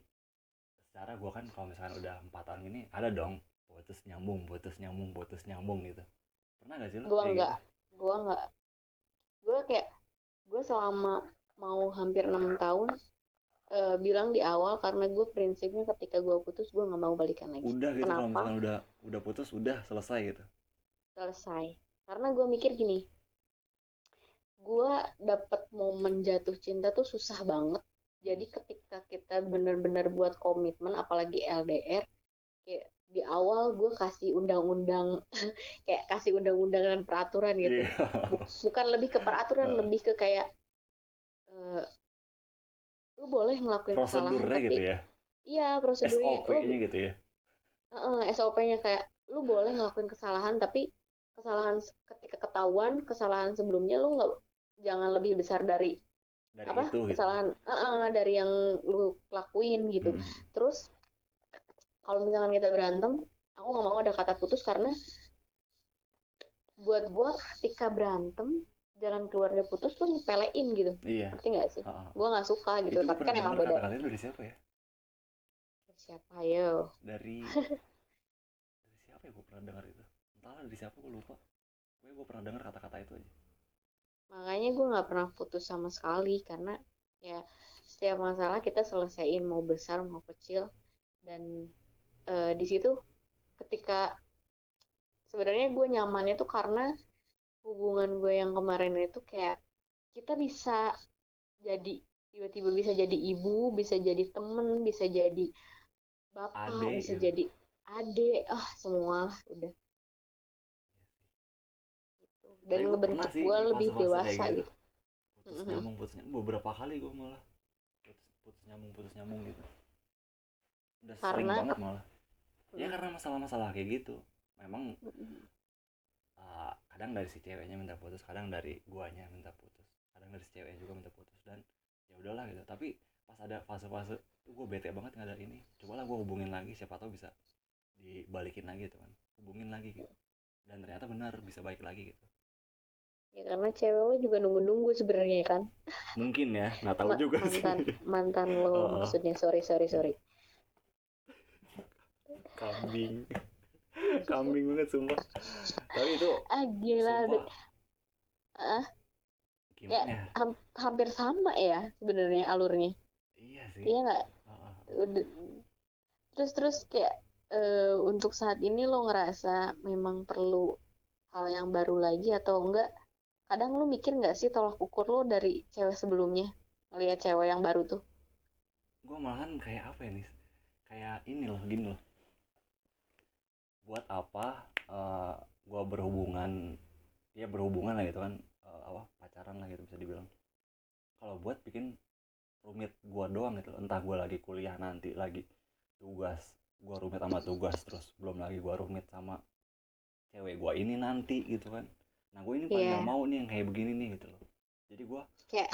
secara gue kan kalau misalkan udah empat tahun ini ada dong putus nyambung, putus nyambung, putus nyambung gitu. Pernah gak sih lo? Gua kayak nggak, gitu? gua nggak. Gua kayak gue selama mau hampir enam tahun eh, bilang di awal karena gue prinsipnya ketika gue putus gue nggak mau balikan lagi. Udah gitu kalau Kenapa? misalkan udah udah putus udah selesai gitu. Selesai. Karena gue mikir gini, gue dapet momen jatuh cinta tuh susah banget. Jadi ketika kita bener-bener buat komitmen, apalagi LDR, kayak di awal gue kasih undang-undang, kayak kasih undang-undang dan peraturan gitu. Bu- Bukan lebih ke peraturan, Heeh. lebih ke kayak eh, lu boleh ngelakuin kesalahan, Prosedurnya tapi gitu ya. iya prosedurnya, lu SOP-nya gitu ya. Heeh, SOP-nya kayak lu boleh ngelakuin kesalahan tapi kesalahan ketika ketahuan kesalahan sebelumnya lu nggak jangan lebih besar dari Dari apa itu gitu. kesalahan Heeh, dari yang lu lakuin gitu. Mm. terus kalau misalkan kita berantem aku nggak mau ada kata putus karena buat gue ketika berantem jalan keluarnya putus tuh nyepelein gitu. Iya. Ngerti nggak sih? Heeh. gue nggak suka gitu. Itu tapi kan emang beda. itu dari siapa ya? Siapa yo? Dari dari siapa ya gue pernah dengar itu entahlah dari siapa gue lupa gue gue pernah dengar kata-kata itu aja makanya gue nggak pernah putus sama sekali karena ya setiap masalah kita selesaiin mau besar mau kecil dan eh, di situ ketika sebenarnya gue nyamannya tuh karena hubungan gue yang kemarin itu kayak kita bisa jadi tiba-tiba bisa jadi ibu bisa jadi temen bisa jadi bapak Ade, bisa gitu. jadi ade ah semua udah. Dan Tapi pernah ngebentuk gue lebih dewasa gitu. gitu. Putus nyambung putus nyambung beberapa kali gue malah. Putus, putus nyambung putus nyambung gitu. Udah sering Karena- banget malah. Ya Mm. karena masalah-masalah kayak gitu. Memang uh, kadang dari si ceweknya minta putus kadang dari guanya minta putus kadang dari si ceweknya juga minta putus dan ya udahlah gitu. Tapi pas ada fase-fase gue bete banget nggak ada ini. Cobalah gue hubungin lagi siapa tahu bisa dibalikin lagi tuh kan. Hubungin lagi gitu. Dan ternyata benar bisa balik lagi gitu ya karena cewek lo juga nunggu-nunggu sebenarnya kan? Mungkin ya nggak tahu Ma- juga sih. mantan mantan lo Oh. maksudnya sorry sorry sorry. Kambing. Kambing banget sumpah. Tapi itu ah gila Ah. gimana ya? ham- hampir sama ya sebenarnya alurnya. Iya sih. Iya nggak. Udah- terus terus kayak eh, untuk saat ini lo ngerasa memang perlu hal yang baru lagi atau enggak kadang lo mikir nggak sih tolak ukur lo dari cewek sebelumnya? Ngeliat cewek yang baru tuh. Gue malahan kayak apa ya nih kayak ini loh gini loh. Buat apa eh gue berhubungan ya berhubungan lah gitu kan eh, apa pacaran lah gitu bisa dibilang. Kalau buat bikin rumit gue doang gitu entah gue lagi kuliah nanti lagi tugas gue rumit sama tugas terus belum lagi gue rumit sama cewek gue ini nanti gitu kan nah gue ini paling Iya. gak mau nih yang kayak begini nih gitu loh. Jadi gue kayak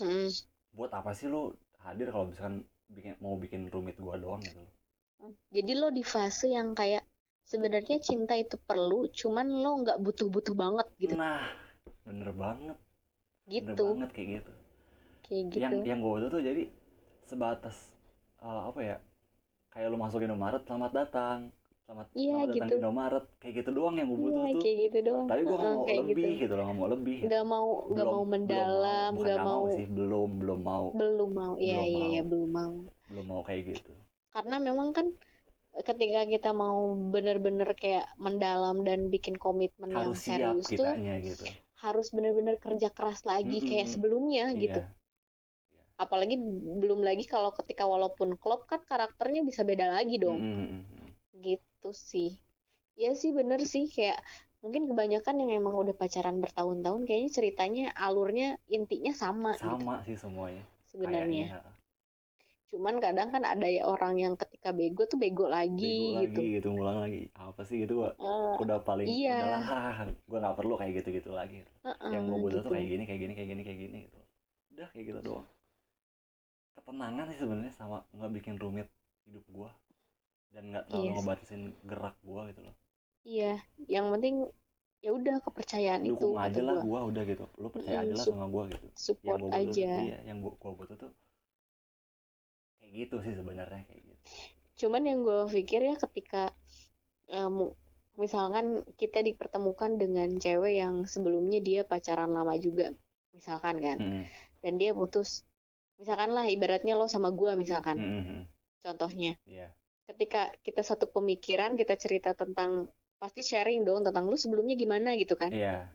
hmm, buat apa sih lo hadir kalau misalkan bikin mau bikin rumit gua doang gitu loh? Jadi lo di fase yang kayak sebenarnya cinta itu perlu cuman lo nggak butuh-butuh banget gitu. Nah bener banget. Bener gitu. banget kayak gitu. Kayak gitu. Yang yang gue butuh tuh jadi sebatas eh, apa ya kayak lu masuk Indomaret selamat datang selamat Iya, selamat datang gitu. di Indomaret. Kayak gitu doang yang gue butuh Iya, tuh. kayak gitu doang. Tapi gue nggak mau kayak lebih gitu. gitu loh nggak mau lebih. Nggak mau nggak mau mendalam nggak mau sih. Belum belum mau. Belum mau. Iya iya mau. iya belum mau. Belum mau kayak gitu. Karena memang kan ketika kita mau bener-bener kayak mendalam dan bikin komitmen yang harus siap serius tuh gitu. harus bener-bener kerja keras lagi kayak Mm-mm. sebelumnya gitu. Iya apalagi belum lagi kalau ketika walaupun klop kan karakternya bisa beda lagi dong. Mm-mm. gitu sih. Ya sih bener sih kayak mungkin kebanyakan yang emang udah pacaran bertahun-tahun kayaknya ceritanya alurnya intinya sama gitu. Sama sih semuanya. Sebenarnya. Kayaknya cuman kadang kan ada ya orang yang ketika bego tuh bego lagi bego gitu lagi gitu. ngulang lagi. Apa sih gitu gua Eh, udah paling iya. udahlah gua nggak perlu kayak gitu gitu lagi. Heeh, yang gua butuh tuh gitu. kayak gini kayak gini kayak gini kayak gini gitu. Udah kayak gitu doang. Ketenangan sih sebenarnya sama nggak bikin rumit hidup gua dan nggak terlalu Iya sih. ngebatasin gerak gua gitu loh Iya, yang penting ya udah kepercayaan itu dukung kata aja lah gua. gua udah gitu lu percaya Mm, aja lah sama gua gitu yang Support gua butuh tuh, aja. iya yang gua, gua butuh tuh kayak gitu sih sebenarnya kayak gitu Cuman yang gue pikir ya ketika mu- misalkan kita dipertemukan dengan cewek yang sebelumnya dia pacaran lama juga, misalkan kan, Mm-mm. dan dia putus, misalkan lah ibaratnya lo sama gue misalkan, Mm-mm. contohnya, iya ketika kita satu pemikiran kita cerita tentang pasti sharing dong tentang lu sebelumnya gimana gitu kan, iya.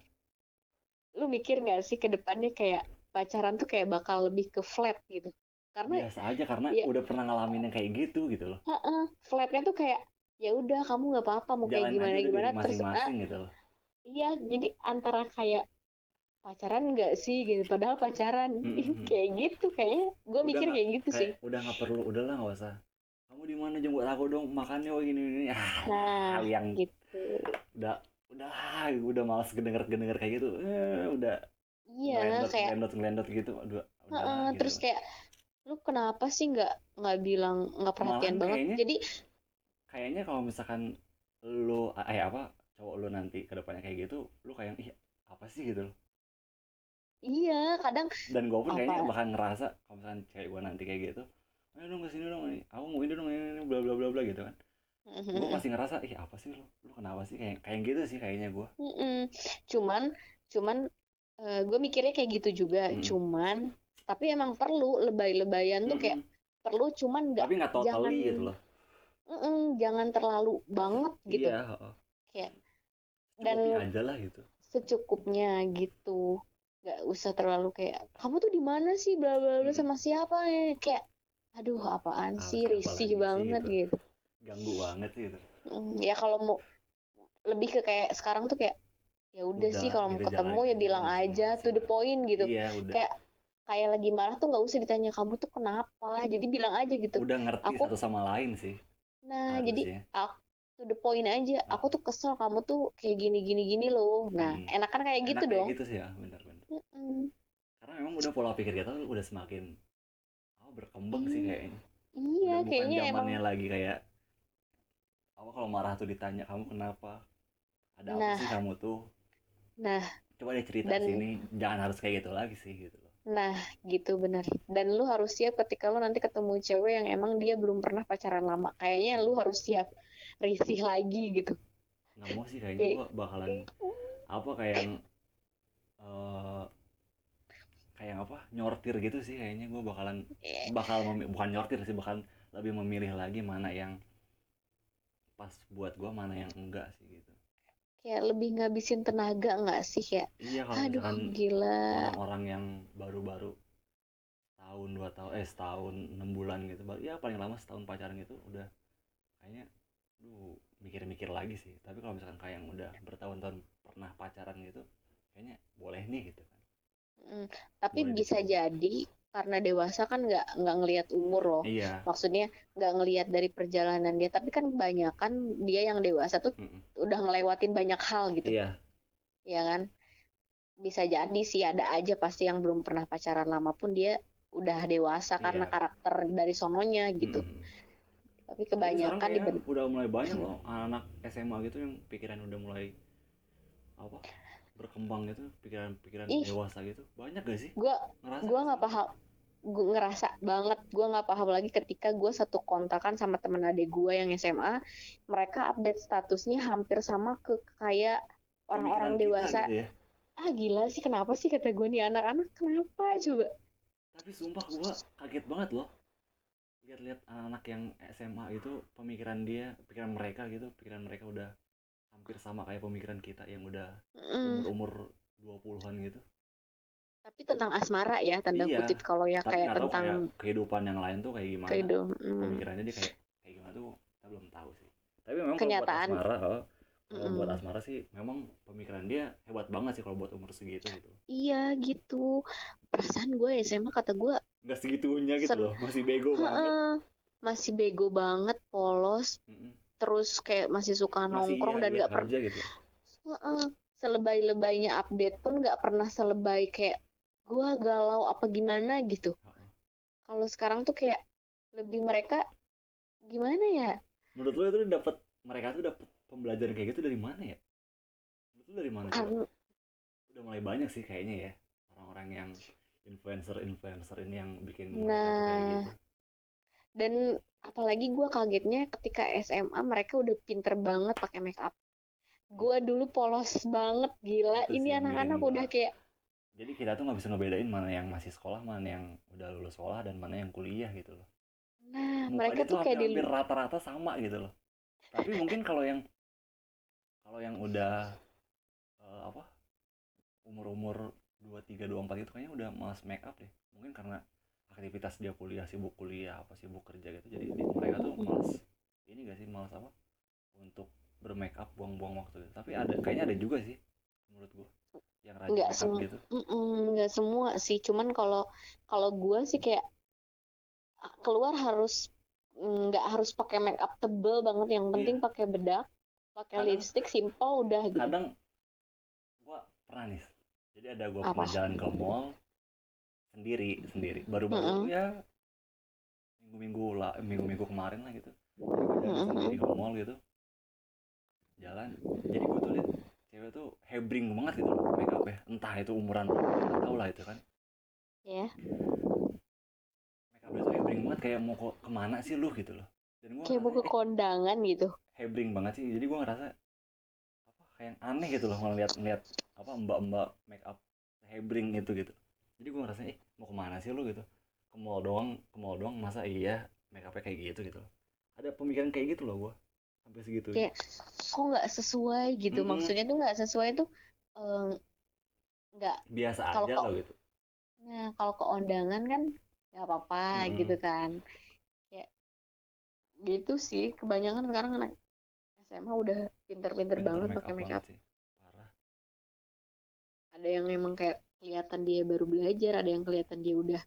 Lu mikir nggak sih ke depannya kayak pacaran tuh kayak bakal lebih ke flat gitu, karena biasa aja karena Iya. udah pernah ngalamin yang kayak gitu gitu loh. Heeh, flatnya tuh kayak ya udah kamu nggak apa-apa mau kayak jalan gimana aja udah gimana jadi terserah masing-masing gitu loh. iya jadi antara kayak pacaran nggak sih gitu padahal pacaran. Mm-mm. kayak gitu kayaknya gue Udah mikir nggak- kayak gitu sih. kayak udah nggak perlu udahlah nggak usah kamu di mana? Jemput aku dong makannya oh gini gini. Ah nah yang gitu. udah udah udah malas gedenger gedenger kayak gitu. Eh, udah iya ngelendot kayak ngelendot ngelendot gitu. Udah udah heeh, gitu. terus kayak lu kenapa sih nggak nggak bilang nggak perhatian Malahan banget? kayaknya- jadi kayaknya kalau misalkan lu eh apa cowok lu nanti ke depannya kayak gitu lu kayak ih apa sih? Gitu. Loh iya kadang dan gue pun kayaknya bakal ngerasa kalau misalkan cewek gue nanti kayak gitu ayo dong ke sini dong nih aku mau ini dong ini, ini bla bla bla bla gitu kan. Gue pasti ngerasa ih apa sih lu? Lu kenapa sih? Kayak kayak gitu sih kayaknya gue Mm-mm. cuman cuman gue mikirnya kayak gitu juga. Mm. cuman tapi emang perlu lebay-lebayan tuh kayak perlu cuman nggak tapi nggak totally jangan- gitu loh. Mm-mm, jangan terlalu banget gitu. Iya heeh. Kayak- dan- aja lah gitu. secukupnya gitu. Nggak usah terlalu kayak kamu tuh di mana sih? Bla bla bla Mm. sama siapa? Kayak aduh apaan Ah, sih risih lagi sih banget gitu. gitu. Ganggu banget gitu. Mm, ya kalau mau lebih ke kayak sekarang tuh kayak ya udah sih kalau mau gitu, ketemu ya bilang aja to the point gitu. Iya udah. Kayak kayak lagi marah tuh nggak usah ditanya kamu tuh kenapa? Jadi bilang aja gitu. Udah ngerti Aku- satu sama lain sih. Nah jadi harusnya. to the point aja. Aku tuh kesel kamu tuh kayak gini gini gini loh. Nah Hmm. enakan kayak gitu Enak dong. kayak gitu sih ya benar-benar Mm-mm. karena memang udah pola pikir kita tuh udah semakin oh, berkembang sih Iya, kayaknya iya udah bukan kayaknya emang zamannya lagi kayak apa kalau marah tuh ditanya kamu kenapa ada apa Nah. sih kamu tuh Nah, coba deh cerita dan- sini jangan harus kayak gitu lagi sih gitu loh Nah, gitu bener. Dan lu harus siap ketika lu nanti ketemu cewek yang emang dia belum pernah pacaran lama. Kayaknya lu harus siap risih lagi gitu. nggak mau sih kayaknya Kayak- gua bakalan apa kayak yang eh kayak apa nyortir gitu sih kayaknya. Gua bakalan Eh, bakal memi- bukan nyortir sih bahkan lebih memilih lagi mana yang pas buat gua mana yang enggak sih gitu. Kayak lebih ngabisin tenaga nggak sih kayak, iya kalau aduh gila. orang-orang yang baru-baru tahun dua tahun eh setahun enam bulan gitu baru ya paling lama setahun pacaran gitu udah kayaknya lu mikir-mikir lagi sih. Tapi kalau misalkan kayak yang udah bertahun-tahun pernah pacaran gitu kayaknya boleh nih gitu kan Mm, Tapi Boleh bisa jadi karena dewasa kan nggak nggak ngelihat umur loh. iya Maksudnya nggak ngelihat dari perjalanan dia. Tapi kan kebanyakan dia yang dewasa tuh mm-mm. udah ngelewatin banyak hal gitu. iya ya kan bisa jadi sih ada aja pasti yang belum pernah pacaran lama pun dia udah dewasa karena Iya. karakter dari sononya gitu mm-mm. tapi kebanyakan dibanding udah mulai banyak loh anak-anak SMA gitu yang pikiran udah mulai apa berkembang gitu pikiran-pikiran Ih. dewasa gitu. Banyak gak sih? Gue ngerasa gue gak nggak paham. Gue ngerasa banget gue nggak paham lagi ketika gue satu kontakan sama temen adik gue yang SMA mereka update statusnya hampir sama ke kayak orang-orang dewasa. gitu ya. ah gila sih kenapa sih kata gue nih anak-anak kenapa coba? Tapi sumpah gua kaget banget loh. Lihat-lihat anak-anak yang SMA itu pemikiran dia pikiran mereka gitu pikiran mereka udah hampir sama kayak pemikiran kita yang udah Mm, umur 20-an gitu tapi tentang asmara ya tanda Iya, kutip kalau ya tapi kayak tentang kayak kehidupan yang lain tuh kayak gimana mm. pemikirannya dia kayak kayak gimana tuh kita belum tahu sih tapi memang Kenyataan. kalau buat asmara kalau Mm-mm. buat asmara sih memang pemikiran dia hebat banget sih kalau buat umur segitu gitu Iya gitu. Perasaan gue SMA kata gue nggak segitunya gitu Ser- loh masih bego banget "Heeh, masih bego banget, polos, Mm-mm. Terus kayak masih suka masih nongkrong dan nggak pernah gitu selebay-lebaynya update pun nggak pernah selebay kayak gue galau apa gimana gitu. Kalau sekarang tuh kayak lebih mereka gimana ya? menurut lo itu dapat mereka tuh dapat pembelajaran kayak gitu dari mana ya menurut lo dari mana? Karena udah mulai banyak sih kayaknya ya orang-orang yang influencer influencer ini yang bikin Nah, kayak gitu dan apalagi gue kagetnya ketika SMA mereka udah pinter banget pakai make up. Gue dulu polos banget gila. Itu Ini anak-anak udah kayak jadi kita tuh nggak bisa ngebedain mana yang masih sekolah mana yang udah lulus sekolah dan mana yang kuliah gitu loh Nah, Muka mereka tuh kayak di hampir rata-rata sama gitu loh tapi mungkin kalau yang kalau yang udah eh, apa umur-umur 23 24 itu kayaknya udah malas make up deh mungkin karena aktivitas dia kuliah sibuk kuliah apa sibuk kerja gitu jadi di- mereka tuh malas ini gak sih malas apa untuk bermake up buang-buang waktu gitu. tapi ada kayaknya ada juga sih menurut gua yang rajin Nggak make up semua. gitu nggak semua sih. Cuman kalau kalau gue sih kayak keluar harus nggak harus pakai make up tebel banget. Yang penting pakai bedak, pakai lipstick, simple udah gitu. kadang gua pernah nih jadi ada gua pernah jalan ke mall sendiri sendiri. Baru-baru Mm-mm. ya minggu-minggu lah minggu-minggu kemarin lah gitu. Gua jalan Mm-mm. sendiri ke mall gitu. Jalan. Jadi gue tuh liat cewek tuh hebring banget gitu loh make up entah itu umuran nggak tahu lah itu kan. Ya make up tuh hebring banget kayak mau ke ke mana sih lu gitu loh. Dan gue kayak mau ke kondangan gitu. Hebring banget sih. Jadi gue ngerasa apa kayak aneh gitu loh ngeliat ngeliat apa mbak-mbak make up hebring itu gitu jadi gue ngerasa eh mau ke mana sih lu? Gitu. Ke mall doang ke mall doang masa iya make upnya kayak gitu? Gitu. Ada pemikiran kayak gitu loh gue sampai segitu. Kayak, kok nggak sesuai? Gitu. Mm-mm. maksudnya tuh nggak sesuai tuh eh, nggak biasa Kalau aja loh gitu. nah kalau ke undangan kan nggak apa-apa Mm-mm. gitu kan. Ya gitu sih kebanyakan sekarang anak SMA udah pinter-pinter Pinter banget make pakai up make up. sih. Parah. Ada yang emang kayak kelihatan dia baru belajar ada yang kelihatan dia udah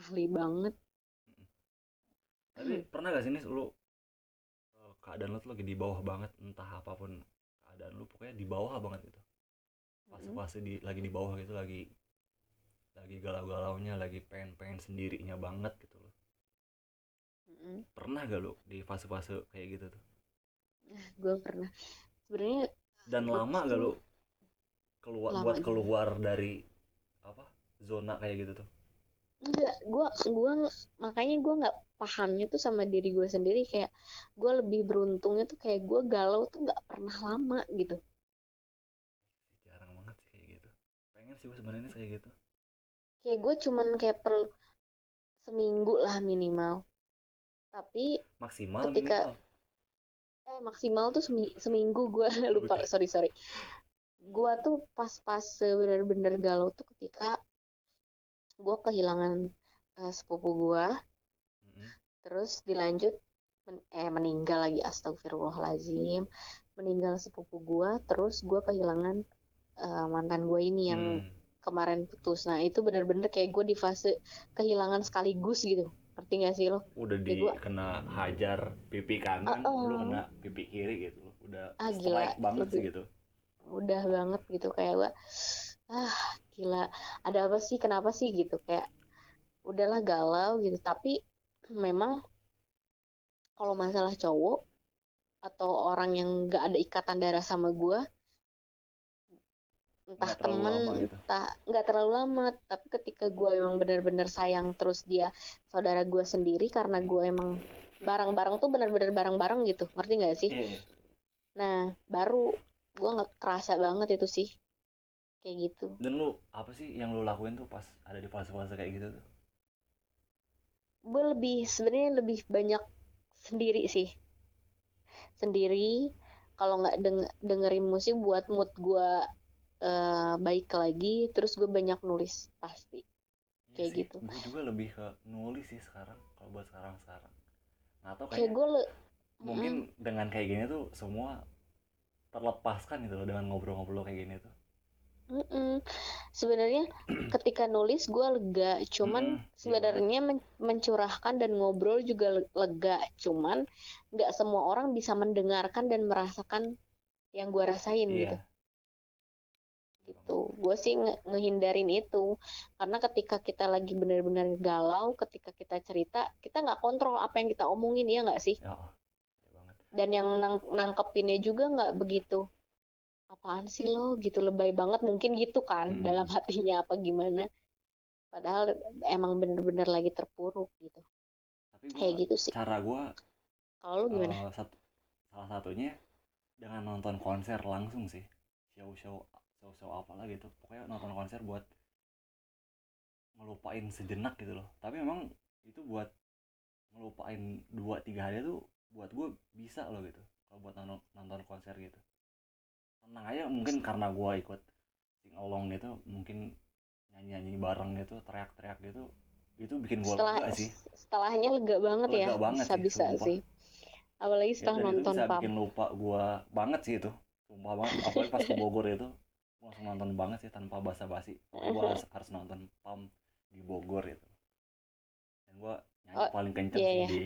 ahli banget. Tapi pernah gak sih nih lu eh, keadaan lu tuh lagi di bawah banget entah apa pun keadaan lu pokoknya di bawah banget gitu. Fase-fase di lagi di bawah gitu lagi lagi galau-galaunya lagi pengen-pengen sendirinya banget gitu loh. Mm-mm. pernah gak lu di fase-fase kayak gitu tuh? Gue pernah. Sebenarnya dan lama gak lu keluar Lama buat juga. keluar dari zona kayak gitu tuh? Enggak gue gua makanya gue nggak pahamnya tuh sama diri gue sendiri. Kayak gue lebih beruntungnya tuh kayak gue galau tuh nggak pernah lama gitu. Jarang banget sih kayak gitu. Pengen sih gue sebenarnya kayak gitu. Kayak gue cuman kayak perlu seminggu lah minimal. Tapi maksimal Ketika- minimal. Eh maksimal tuh semi- seminggu gue lupa sorry sorry. Gue tuh pas-pas bener-bener galau tuh ketika gue kehilangan eh, sepupu gue Mm-mm. terus dilanjut men- eh meninggal lagi astagfirullahalazim meninggal sepupu gua terus gua kehilangan eh, mantan gue ini yang Hmm. kemarin putus nah itu bener-bener kayak gue di fase kehilangan sekaligus gitu ngerti gak sih lo udah di gua- kena hajar pipi kanan ah. lu kena pipi kiri gitu udah Ah, gila. banget sih Lebih- gitu udah banget gitu kayak gua ah gila ada apa sih kenapa sih gitu kayak udahlah galau gitu tapi memang kalau masalah cowok atau orang yang gak ada ikatan darah sama gua entah Nggak terlalu temen gitu. entah nggak terlalu lama tapi ketika gua emang benar-benar sayang terus dia saudara gua sendiri karena gua emang bareng-bareng tuh benar-benar bareng-bareng gitu ngerti nggak sih Iya, iya. Nah, baru gua nggak kerasa banget itu sih. Kayak gitu. dan lu apa sih yang lu lakuin tuh pas ada di fase-fase kayak gitu tuh Gue lebih sebenarnya lebih banyak sendiri sih. Sendiri kalau nggak deng- dengerin musik buat mood gua eh, baik lagi, terus gue banyak nulis pasti. Kayak gitu. gue juga lebih ke nulis sih sekarang kalau buat sekarang sekarang nah atau Kayak kayak gue le mungkin dengan kayak gini tuh semua terlepaskan gitu loh dengan ngobrol-ngobrol kayak gini tuh Mm-mm. Sebenarnya ketika nulis gue lega, cuman Mm, iya sebenarnya men- mencurahkan dan ngobrol juga le- lega, cuman nggak semua orang bisa mendengarkan dan merasakan yang gue rasain gitu. iya Gitu. Gue sih nge- ngehindarin itu karena ketika kita lagi benar-benar galau, ketika kita cerita, kita nggak kontrol apa yang kita omongin ya nggak sih? ya banget Dan yang nang- nangkepinnya juga nggak begitu apaan sih lo? Gitu lebay banget. Mungkin gitu kan Hmm. dalam hatinya apa gimana. Padahal emang bener-bener lagi terpuruk gitu. Tapi gua, kayak gitu sih. cara gue kalau gimana? satu, salah satunya dengan nonton konser langsung sih. Show show show show apalah gitu. Pokoknya nonton konser buat ngelupain sejenak gitu loh. Tapi memang itu buat ngelupain dua tiga hari itu buat gue bisa loh gitu. Kalau buat nonton, nonton konser gitu tenang aja mungkin karena gue ikut sing along gitu mungkin nyanyi nyanyi bareng gitu teriak teriak gitu itu bikin gue setelah lega sih. setelahnya lega banget ya Lega banget bisa sih, bisa sumpah. sih. Apalagi Ya, setelah itu nonton bisa pub bikin lupa gua banget sih itu sumpah banget. Apalagi pas ke Bogor itu gua langsung nonton banget sih tanpa basa-basi. Gua harus, harus nonton PAM di Bogor itu. Dan gua nyanyi Oh, paling kenceng iya, sih iya. di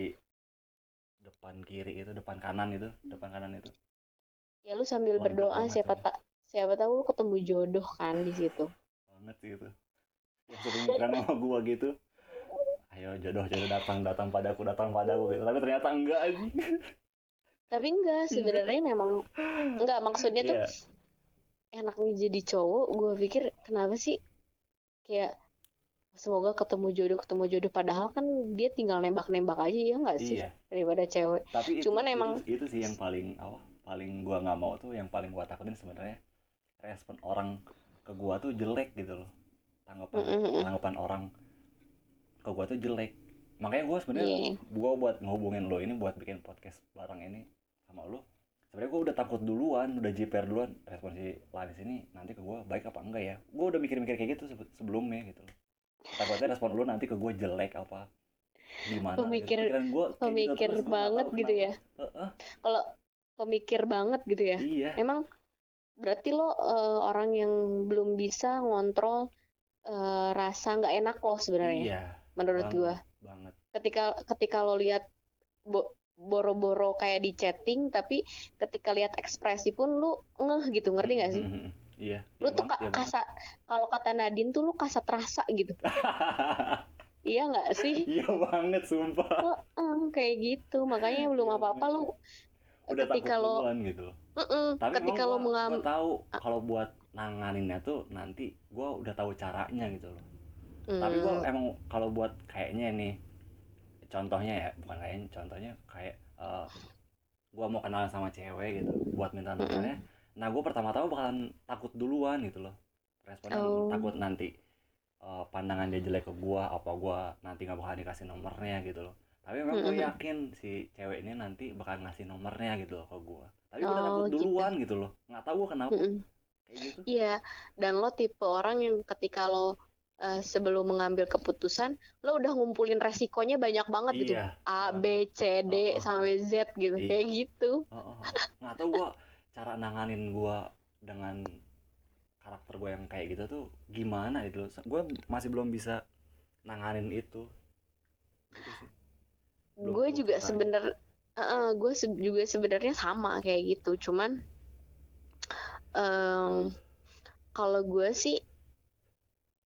depan kiri itu depan kanan itu depan kanan itu ya lu sambil Lega berdoa banget siapa tuh. tak siapa tahu lu ketemu jodoh kan di situ. Banget sih itu yang sering sama gua gitu. Ayo jodoh jodoh datang datang padaku datang padaku gitu. Tapi ternyata enggak aja tapi enggak sebenarnya memang enggak maksudnya tuh Iya. enaknya jadi cowok gue pikir kenapa sih kayak semoga ketemu jodoh ketemu jodoh padahal kan dia tinggal nembak-nembak aja ya nggak sih iya. daripada cewek. Tapi itu, Cuman itu- emang- itu, sih yang paling apa paling gua nggak mau tuh yang paling gua takutin sebenarnya respon orang ke gua tuh jelek gitu loh. Tanggapan tanggapan orang ke gua tuh jelek. Makanya gua sebenarnya Iya. gua buat ngehubungin lo ini buat bikin podcast bareng ini sama lo sebenarnya gua udah takut duluan udah jiper duluan respon si Lanis ini nanti ke gua baik apa enggak ya. Gua udah mikir-mikir kayak gitu sebe- sebelumnya gitu loh. Takutnya respon lo nanti ke gua jelek apa gimana gitu. Pemikir- Pikiran gua kayak gitu pemikir nggak banget gitu ya. kalau pemikir banget gitu ya. Iya. Emang berarti lo eh, orang yang belum bisa ngontrol eh, rasa nggak enak lo sebenarnya iya. menurut banget, gua. banget. Ketika ketika lo lihat bo- boro-boro kayak di chatting tapi ketika lihat ekspresi pun lu ngeh gitu ngerti nggak sih? Mhm, iya lu iya tuh banget, iya kasat kalau kata Nadine tuh lu kasat rasa gitu. Iya nggak sih? Iya banget sumpah. Lo eh, kayak gitu. Makanya belum Iya, apa-apa lu udah ketika takut lo duluan gitu loh. Mm-mm, tapi ketika lo mengam gua tahu kalau buat nanganinnya tuh nanti gua udah tahu caranya gitu loh. Tapi gua Hmm, emang kalau buat kayaknya nih contohnya ya bukan kayaknya contohnya kayak eh, gua mau kenalan sama cewek gitu buat minta nomornya nah gua pertama-tama bakalan takut duluan gitu loh. Responnya Oh. takut nanti eh, pandangan dia jelek ke gua apa gua nanti nggak bakal dikasih nomornya gitu loh tapi memang gue yakin si cewek ini nanti bakal ngasih nomornya gitu loh ke gua tapi gua udah Oh, takut gitu. duluan gitu loh nggak tahu gua kenapa kayak gitu Iya, dan lo tipe orang yang ketika lo eh, sebelum mengambil keputusan, lo udah ngumpulin resikonya banyak banget gitu. iya A, B, C, D, Oh, oh. sampai Z gitu. Iya. Kayak gitu. Oh, oh, oh. nggak tahu gua cara nanganin gua dengan karakter gua yang kayak gitu tuh gimana itu gua masih belum bisa nanganin itu gitu sih Gue juga caranya. sebener, eh, gue se- juga sebenarnya sama kayak gitu. Cuman em, kalau gue sih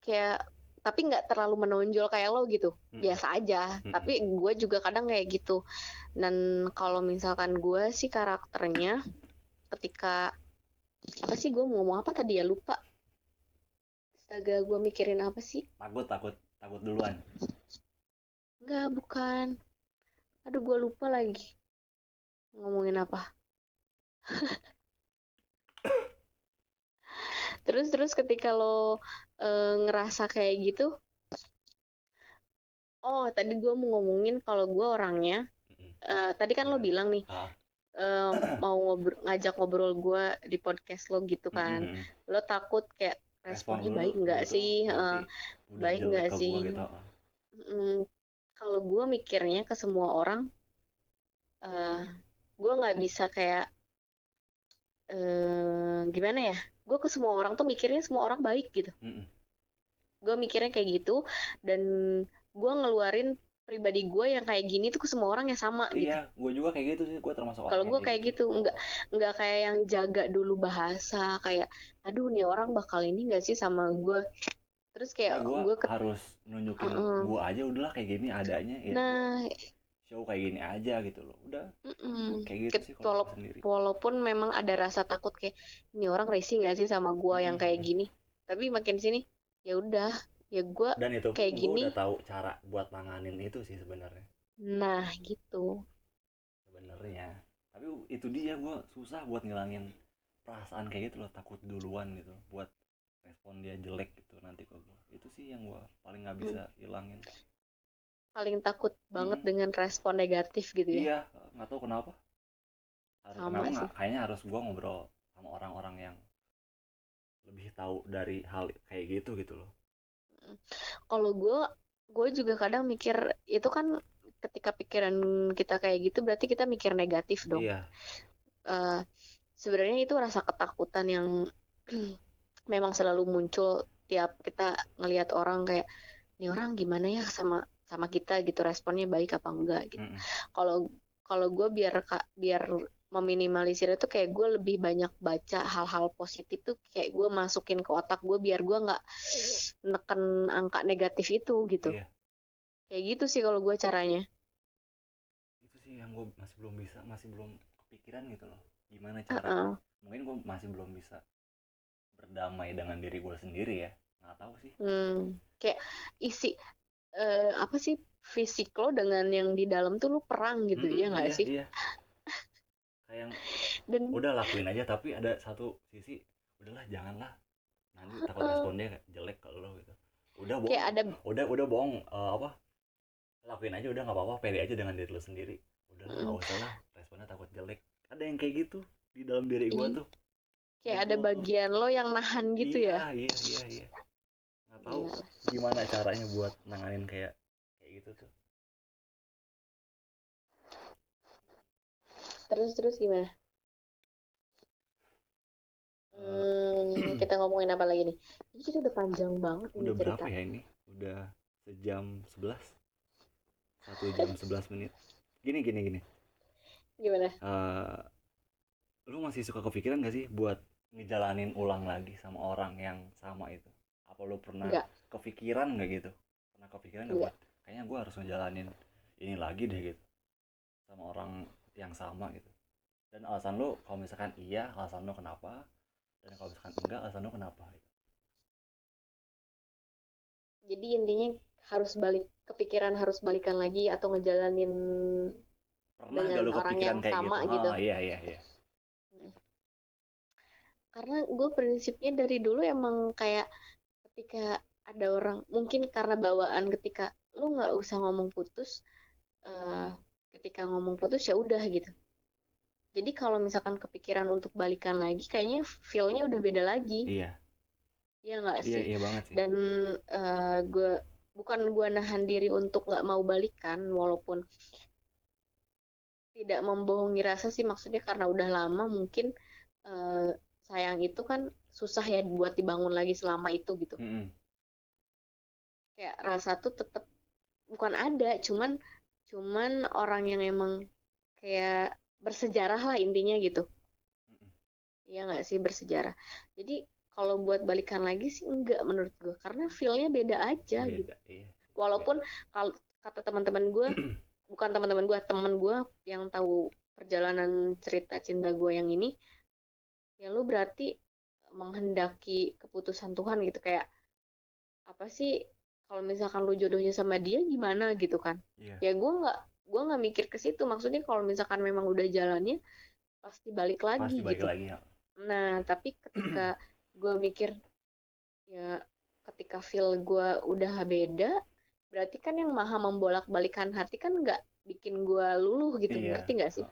kayak tapi nggak terlalu menonjol kayak lo gitu. Mm-mm. biasa aja Mm-mm. tapi gue juga kadang kayak gitu dan kalau misalkan gue sih karakternya ketika apa sih gue mau ngomong apa tadi ya lupa astaga gue mikirin apa sih takut takut takut duluan Enggak bukan aduh gue lupa lagi. Ngomongin apa? Terus terus ketika lo eh, ngerasa kayak gitu? Oh tadi gue mau ngomongin kalau gue orangnya eh, tadi kan lo Gimana? bilang nih eh, mau ngobrol, ngajak ngobrol gue di podcast lo gitu kan. Mm-mm. lo takut kayak respon responnya dulu baik nggak gitu, sih? udah baik nggak sih? gitu. mm, kalau gue mikirnya ke semua orang eh gue nggak bisa kayak eh gimana ya gue ke semua orang tuh mikirnya semua orang baik gitu. Mm-mm. gue mikirnya kayak gitu dan gue ngeluarin pribadi gue yang kayak gini tuh ke semua orang yang sama gitu. Iya gua juga kayak gitu sih gua termasuk kalau gue kayak gitu. nggak nggak kayak yang jaga dulu bahasa kayak aduh nih orang bakal ini nggak sih sama gue terus Ya, kayak gua gue ke harus nunjukin Mm-mm. gua aja udahlah kayak gini adanya ya. Nah show kayak gini aja gitu loh udah. Mm-mm. kayak gitu Ket- sih kalau walau- gua sendiri. walaupun memang ada rasa takut kayak ini orang risih nggak sih sama gue yang kayak gini? Tapi makin sini ya udah ya gue dan itu kayak gua gini. udah tahu cara buat nanganin itu sih sebenarnya. Nah gitu. Sebenarnya. Tapi itu dia gua susah buat ngilangin perasaan kayak gitu loh takut duluan gitu buat respon dia jelek gitu nanti ke gua itu sih yang gua paling nggak bisa hilangin. Paling takut banget Mm. dengan respon negatif gitu ya? Iya nggak tahu kenapa. Harus Sama kenapa sih. kayaknya harus gua ngobrol sama orang-orang yang lebih tahu dari hal kayak gitu gitu loh. Kalau gue gue juga kadang mikir itu kan ketika pikiran kita kayak gitu berarti kita mikir negatif dong. Iya. Eh, sebenarnya itu rasa ketakutan yang memang selalu muncul tiap kita ngelihat orang kayak ini orang gimana ya sama sama kita? Gitu responnya baik apa enggak gitu. Kalau kalau gue biar biar meminimalisir itu kayak gue lebih banyak baca hal-hal positif tuh kayak gue masukin ke otak gue biar gue nggak neken angka negatif itu gitu. Iya. kayak gitu sih kalau gue caranya. Itu sih yang gue masih belum bisa masih belum kepikiran gitu loh. Gimana cara Heeh. mungkin gue masih belum bisa berdamai dengan diri gue sendiri ya. Nggak tahu sih. Hmm, kayak isi eh, apa sih fisik lo dengan yang di dalam tuh lo perang gitu Mm-mm, ya nggak iya, sih? iya. kayak Dan udah lakuin aja tapi ada satu sisi udahlah janganlah. Nanti takut Heeh. responnya jelek ke lo gitu. Udah bohong kayak ada udah udah bohong. Eh, apa lakuin aja udah nggak apa-apa. Pede aja dengan diri lo sendiri. Udah nggak usah lah responnya takut jelek. Ada yang kayak gitu di dalam diri Iya. tuh kayak ada bagian lo yang nahan gitu ya. iya iya iya iya nggak tahu Iya. gimana caranya buat nanganin kayak kayak gitu tuh Terus terus gimana? Hmm, kita ngomongin apa lagi nih? Ini kita udah panjang banget ini udah cerita. berapa ya ini udah sejam 11 satu jam 11 menit gini gini gini Gimana? Eh, lu masih suka kepikiran gak sih buat ngejalanin ulang lagi sama orang yang sama itu apa lu pernah Nggak. kepikiran gak gitu pernah kepikiran gak Nggak. buat kayaknya gue harus ngejalanin ini lagi deh gitu sama orang yang sama gitu dan alasan lu kalau misalkan iya alasan lu kenapa dan kalau misalkan enggak alasan lu kenapa gitu. Jadi intinya harus balik kepikiran harus balikan lagi atau ngejalanin pernah Dengan gak orang yang kayak sama gitu, gitu. Ah, iya iya iya karena gue prinsipnya dari dulu emang kayak ketika ada orang mungkin karena bawaan ketika lu nggak usah ngomong putus eh, ketika ngomong putus ya udah gitu. Jadi kalau misalkan kepikiran untuk balikan lagi kayaknya feel-nya udah beda lagi. Iya. Ya nggak iya sih? iya banget sih. Dan eh, gue bukan gue nahan diri untuk nggak mau balikan walaupun tidak membohongi rasa sih maksudnya karena udah lama mungkin eh, sayang itu kan susah ya buat dibangun lagi selama itu gitu. Mm-mm. kayak rasa tuh tetap bukan ada cuman cuman orang yang emang kayak bersejarah lah intinya gitu. Iya nggak sih bersejarah? Jadi kalau buat balikan lagi sih enggak menurut gue karena feel-nya beda aja gitu. beda iya. Walaupun kalau kata teman-teman gue bukan teman-teman gue teman gue yang tahu perjalanan cerita cinta gue yang ini ya lu berarti menghendaki keputusan Tuhan gitu kayak apa sih kalau misalkan lu jodohnya sama dia gimana? gitu kan. Iya. Ya gue nggak gue nggak mikir ke situ. Maksudnya kalau misalkan memang udah jalannya pasti balik lagi pasti balik gitu. lagi ya. Nah, tapi ketika gue mikir, ya ketika feel gue udah beda, berarti kan yang maha membolak-balikan hati kan nggak bikin gue luluh gitu, Iya. ngerti nggak sih?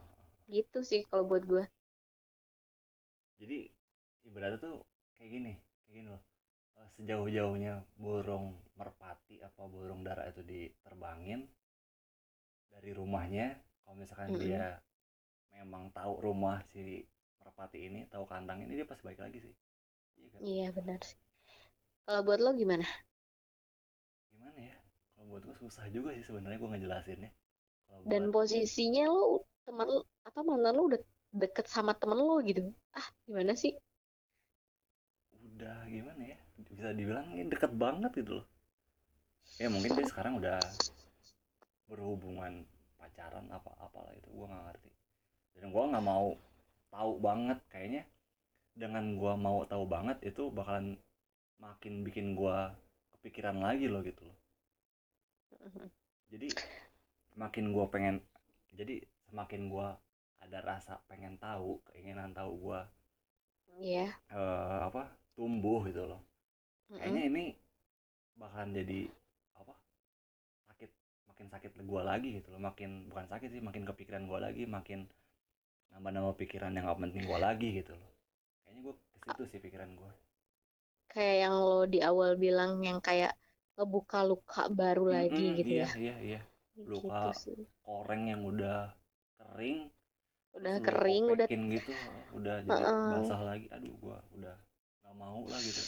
Gitu sih kalau buat gue. Jadi ibaratnya tuh kayak gini kayak gini loh Eh, sejauh-jauhnya burung merpati apa burung dara itu diterbangin dari rumahnya kalau misalkan Mm-mm. dia memang tahu rumah si merpati ini tahu kandang ini dia pasti balik lagi sih iya kan Iya benar sih. Kalau buat lo gimana? gimana ya kalau buat gue susah juga sih sebenarnya gue ngejelasinnya Dan buat posisinya lo teman apa mantan lo udah deket sama temen lo gitu. Ah, gimana sih? udah gimana ya? Bisa dibilang ini deket banget gitu loh. Ya mungkin dia sekarang udah berhubungan pacaran apa apalah itu gua nggak ngerti. Dan gua nggak mau tahu banget kayaknya dengan gua mau tahu banget itu bakalan makin bikin gua kepikiran lagi loh gitu loh. Jadi makin gua pengen jadi semakin gua ada rasa pengen tahu keinginan tahu gua Iya. eh, apa tumbuh gitu loh kayaknya Mm-mm. ini bakalan jadi apa sakit makin sakit gua lagi gitu loh makin bukan sakit sih makin kepikiran gua lagi makin nambah-nambah pikiran yang gak penting gua lagi gitu loh kayaknya gua ke situ sih pikiran gua Kayak yang lo di awal bilang yang kayak ngebuka luka baru lagi Mm-mm, gitu iya ya. iya iya Gitu Luka. sih. koreng yang udah kering Udah lu kering, udah gitu udah jadi Heeh. basah lagi. Aduh gua udah nggak mau lah gitu.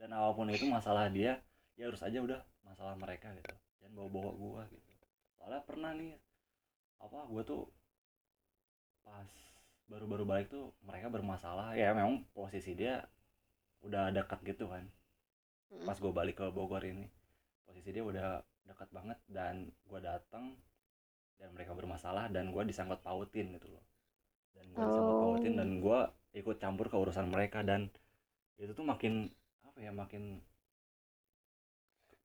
Dan apa pun itu masalah dia ya harus aja udah masalah mereka gitu. Jangan bawa-bawa gua gitu. Soalnya pernah nih apa gua tuh pas baru-baru balik tuh mereka bermasalah. Ya memang posisi dia udah dekat gitu kan. Mm-mm. pas gue balik ke Bogor ini posisi dia udah dekat banget. Dan gue datang dan mereka bermasalah dan gue disangkut pautin gitu loh dan gue dan gue ikut campur ke urusan mereka dan itu tuh makin apa ya makin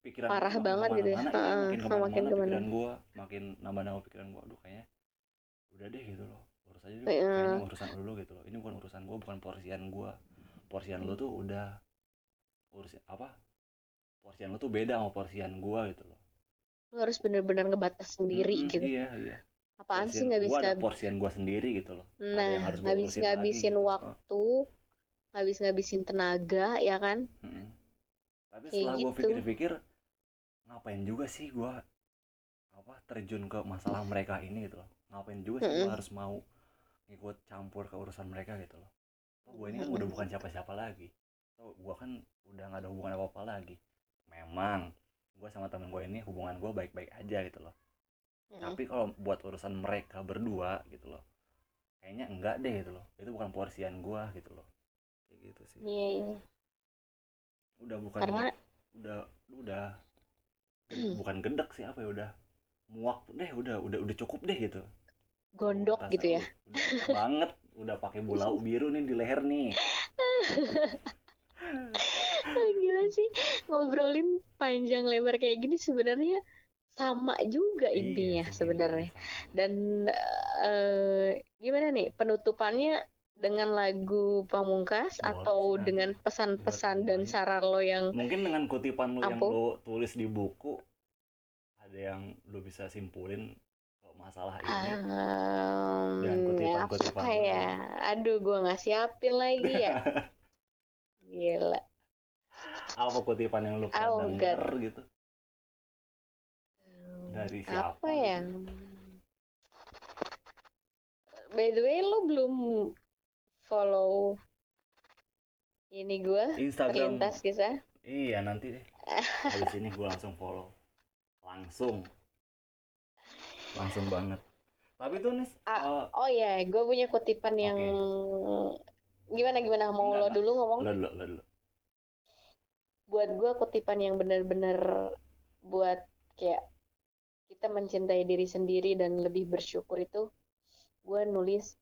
pikiran Parah gua makin banget gitu ya. Heeh, makin makin ke mana-mana ke mana. pikiran gue makin nambah-nambah pikiran gue aduh kayaknya udah deh gitu loh urus aja dulu Iya. kayaknya urusan lu gitu loh ini bukan urusan gue bukan porsian gue porsian lu tuh udah urus apa porsian lu tuh beda sama porsian gue gitu loh Lu harus bener-bener ngebatas sendiri Mm-mm, gitu. iya iya Apaan sih nggak bisa ada porsian gue sendiri gitu loh Nah, ngabis urusin lagi ngabisin gitu. waktu, ngabis ngabisin tenaga, ya kan? Mm-mm. Tapi setelah gue gitu. pikir-pikir, ngapain juga sih gue apa terjun ke masalah mereka ini gitu loh. Ngapain juga sih gue harus mau ikut campur ke urusan mereka gitu loh. gue ini kan udah bukan siapa-siapa lagi. Tuh gue kan udah nggak ada hubungan apa-apa lagi. Memang gue sama temen gue ini hubungan gue baik-baik aja gitu loh. Mm-mm. Tapi kalau buat urusan mereka berdua gitu loh, kayaknya enggak deh gitu loh. Itu bukan porsian gue gitu loh. Kayak gitu sih. Iya, iya. Udah bukan Karena udah udah bukan gedek sih apa ya udah muak deh udah udah udah cukup deh gitu gondok Rasa gitu ya. udah, udah banget udah pakai bulau biru nih di leher nih Gila sih, ngobrolin panjang lebar kayak gini sebenarnya sama juga Iya intinya sih, sebenarnya. iya. Dan eh gimana nih penutupannya dengan lagu Pamungkas Boleh, atau nah. dengan pesan-pesan dan saran lo yang mungkin dengan kutipan yang Ampuh. lu tulis di buku ada yang lu bisa simpulin kalau masalah ini Dan Em, kutipan-kutipan apa lo. ya? Aduh, gua nggak siapin lagi ya. Gila. apa kutipan yang lu pernah Oh, denger gitu dari siapa Apa ya? gitu? By the way, lo belum follow ini gua Instagram. Terlintas kisah. iya nanti deh. Habis ini gua langsung follow. Langsung. Langsung banget. Tapi tuh nih Ah, eh, Oh ya, gue punya kutipan yang gimana gimana? Mau Enggak, lo dulu ngomong? lo dulu lo dulu. Buat gue kutipan yang benar-benar buat kayak kita mencintai diri sendiri dan lebih bersyukur itu gue nulis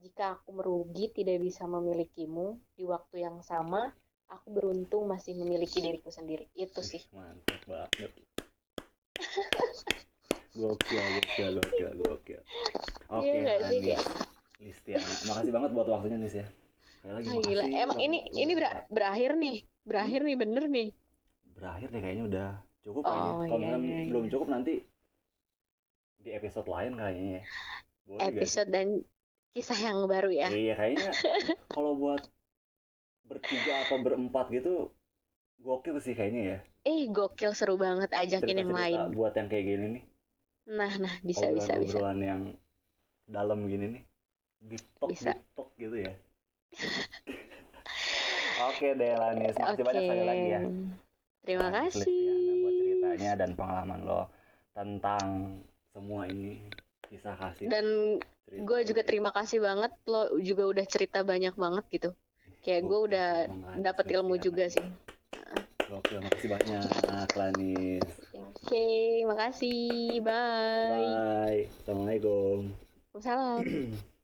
jika aku merugi tidak bisa memilikimu di waktu yang sama aku beruntung masih memiliki diriku sendiri. Itu sih. Mantap banget. Gokil gokil gokil gokil. Oke Iya nggak sih, Anis Listiana. Makasih banget buat waktunya Nis ya. Lagi Ah, gila. emang ini ini ber- berakhir nih. Berakhir nih bener nih. Berakhir deh kayaknya udah cukup Oh, kayaknya. Kalau iya, iya, iya. belum cukup nanti di episode lain kayaknya ya Boleh episode dan kisah yang baru ya Iya kayaknya kalau buat bertiga apa berempat gitu gokil sih kayaknya ya. eh gokil seru banget ajakin yang lain buat yang kayak gini nih. nah nah bisa bisa bisa Obrolan yang dalam gini nih. Deep talk, Bisa. deep talk gitu ya. Oke deh Lanis, makasih banyak sekali lagi ya. terima Thanks, kasih Listiana, buat ceritanya dan pengalaman lo tentang semua ini kisah kasih. dan gue juga terima kasih banget lo juga udah cerita banyak banget gitu kayak gue udah dapet ilmu Listiana. juga sih Gokil, makasih banyak Lanis. oke makasih bye Bye. Assalamualaikum. Salam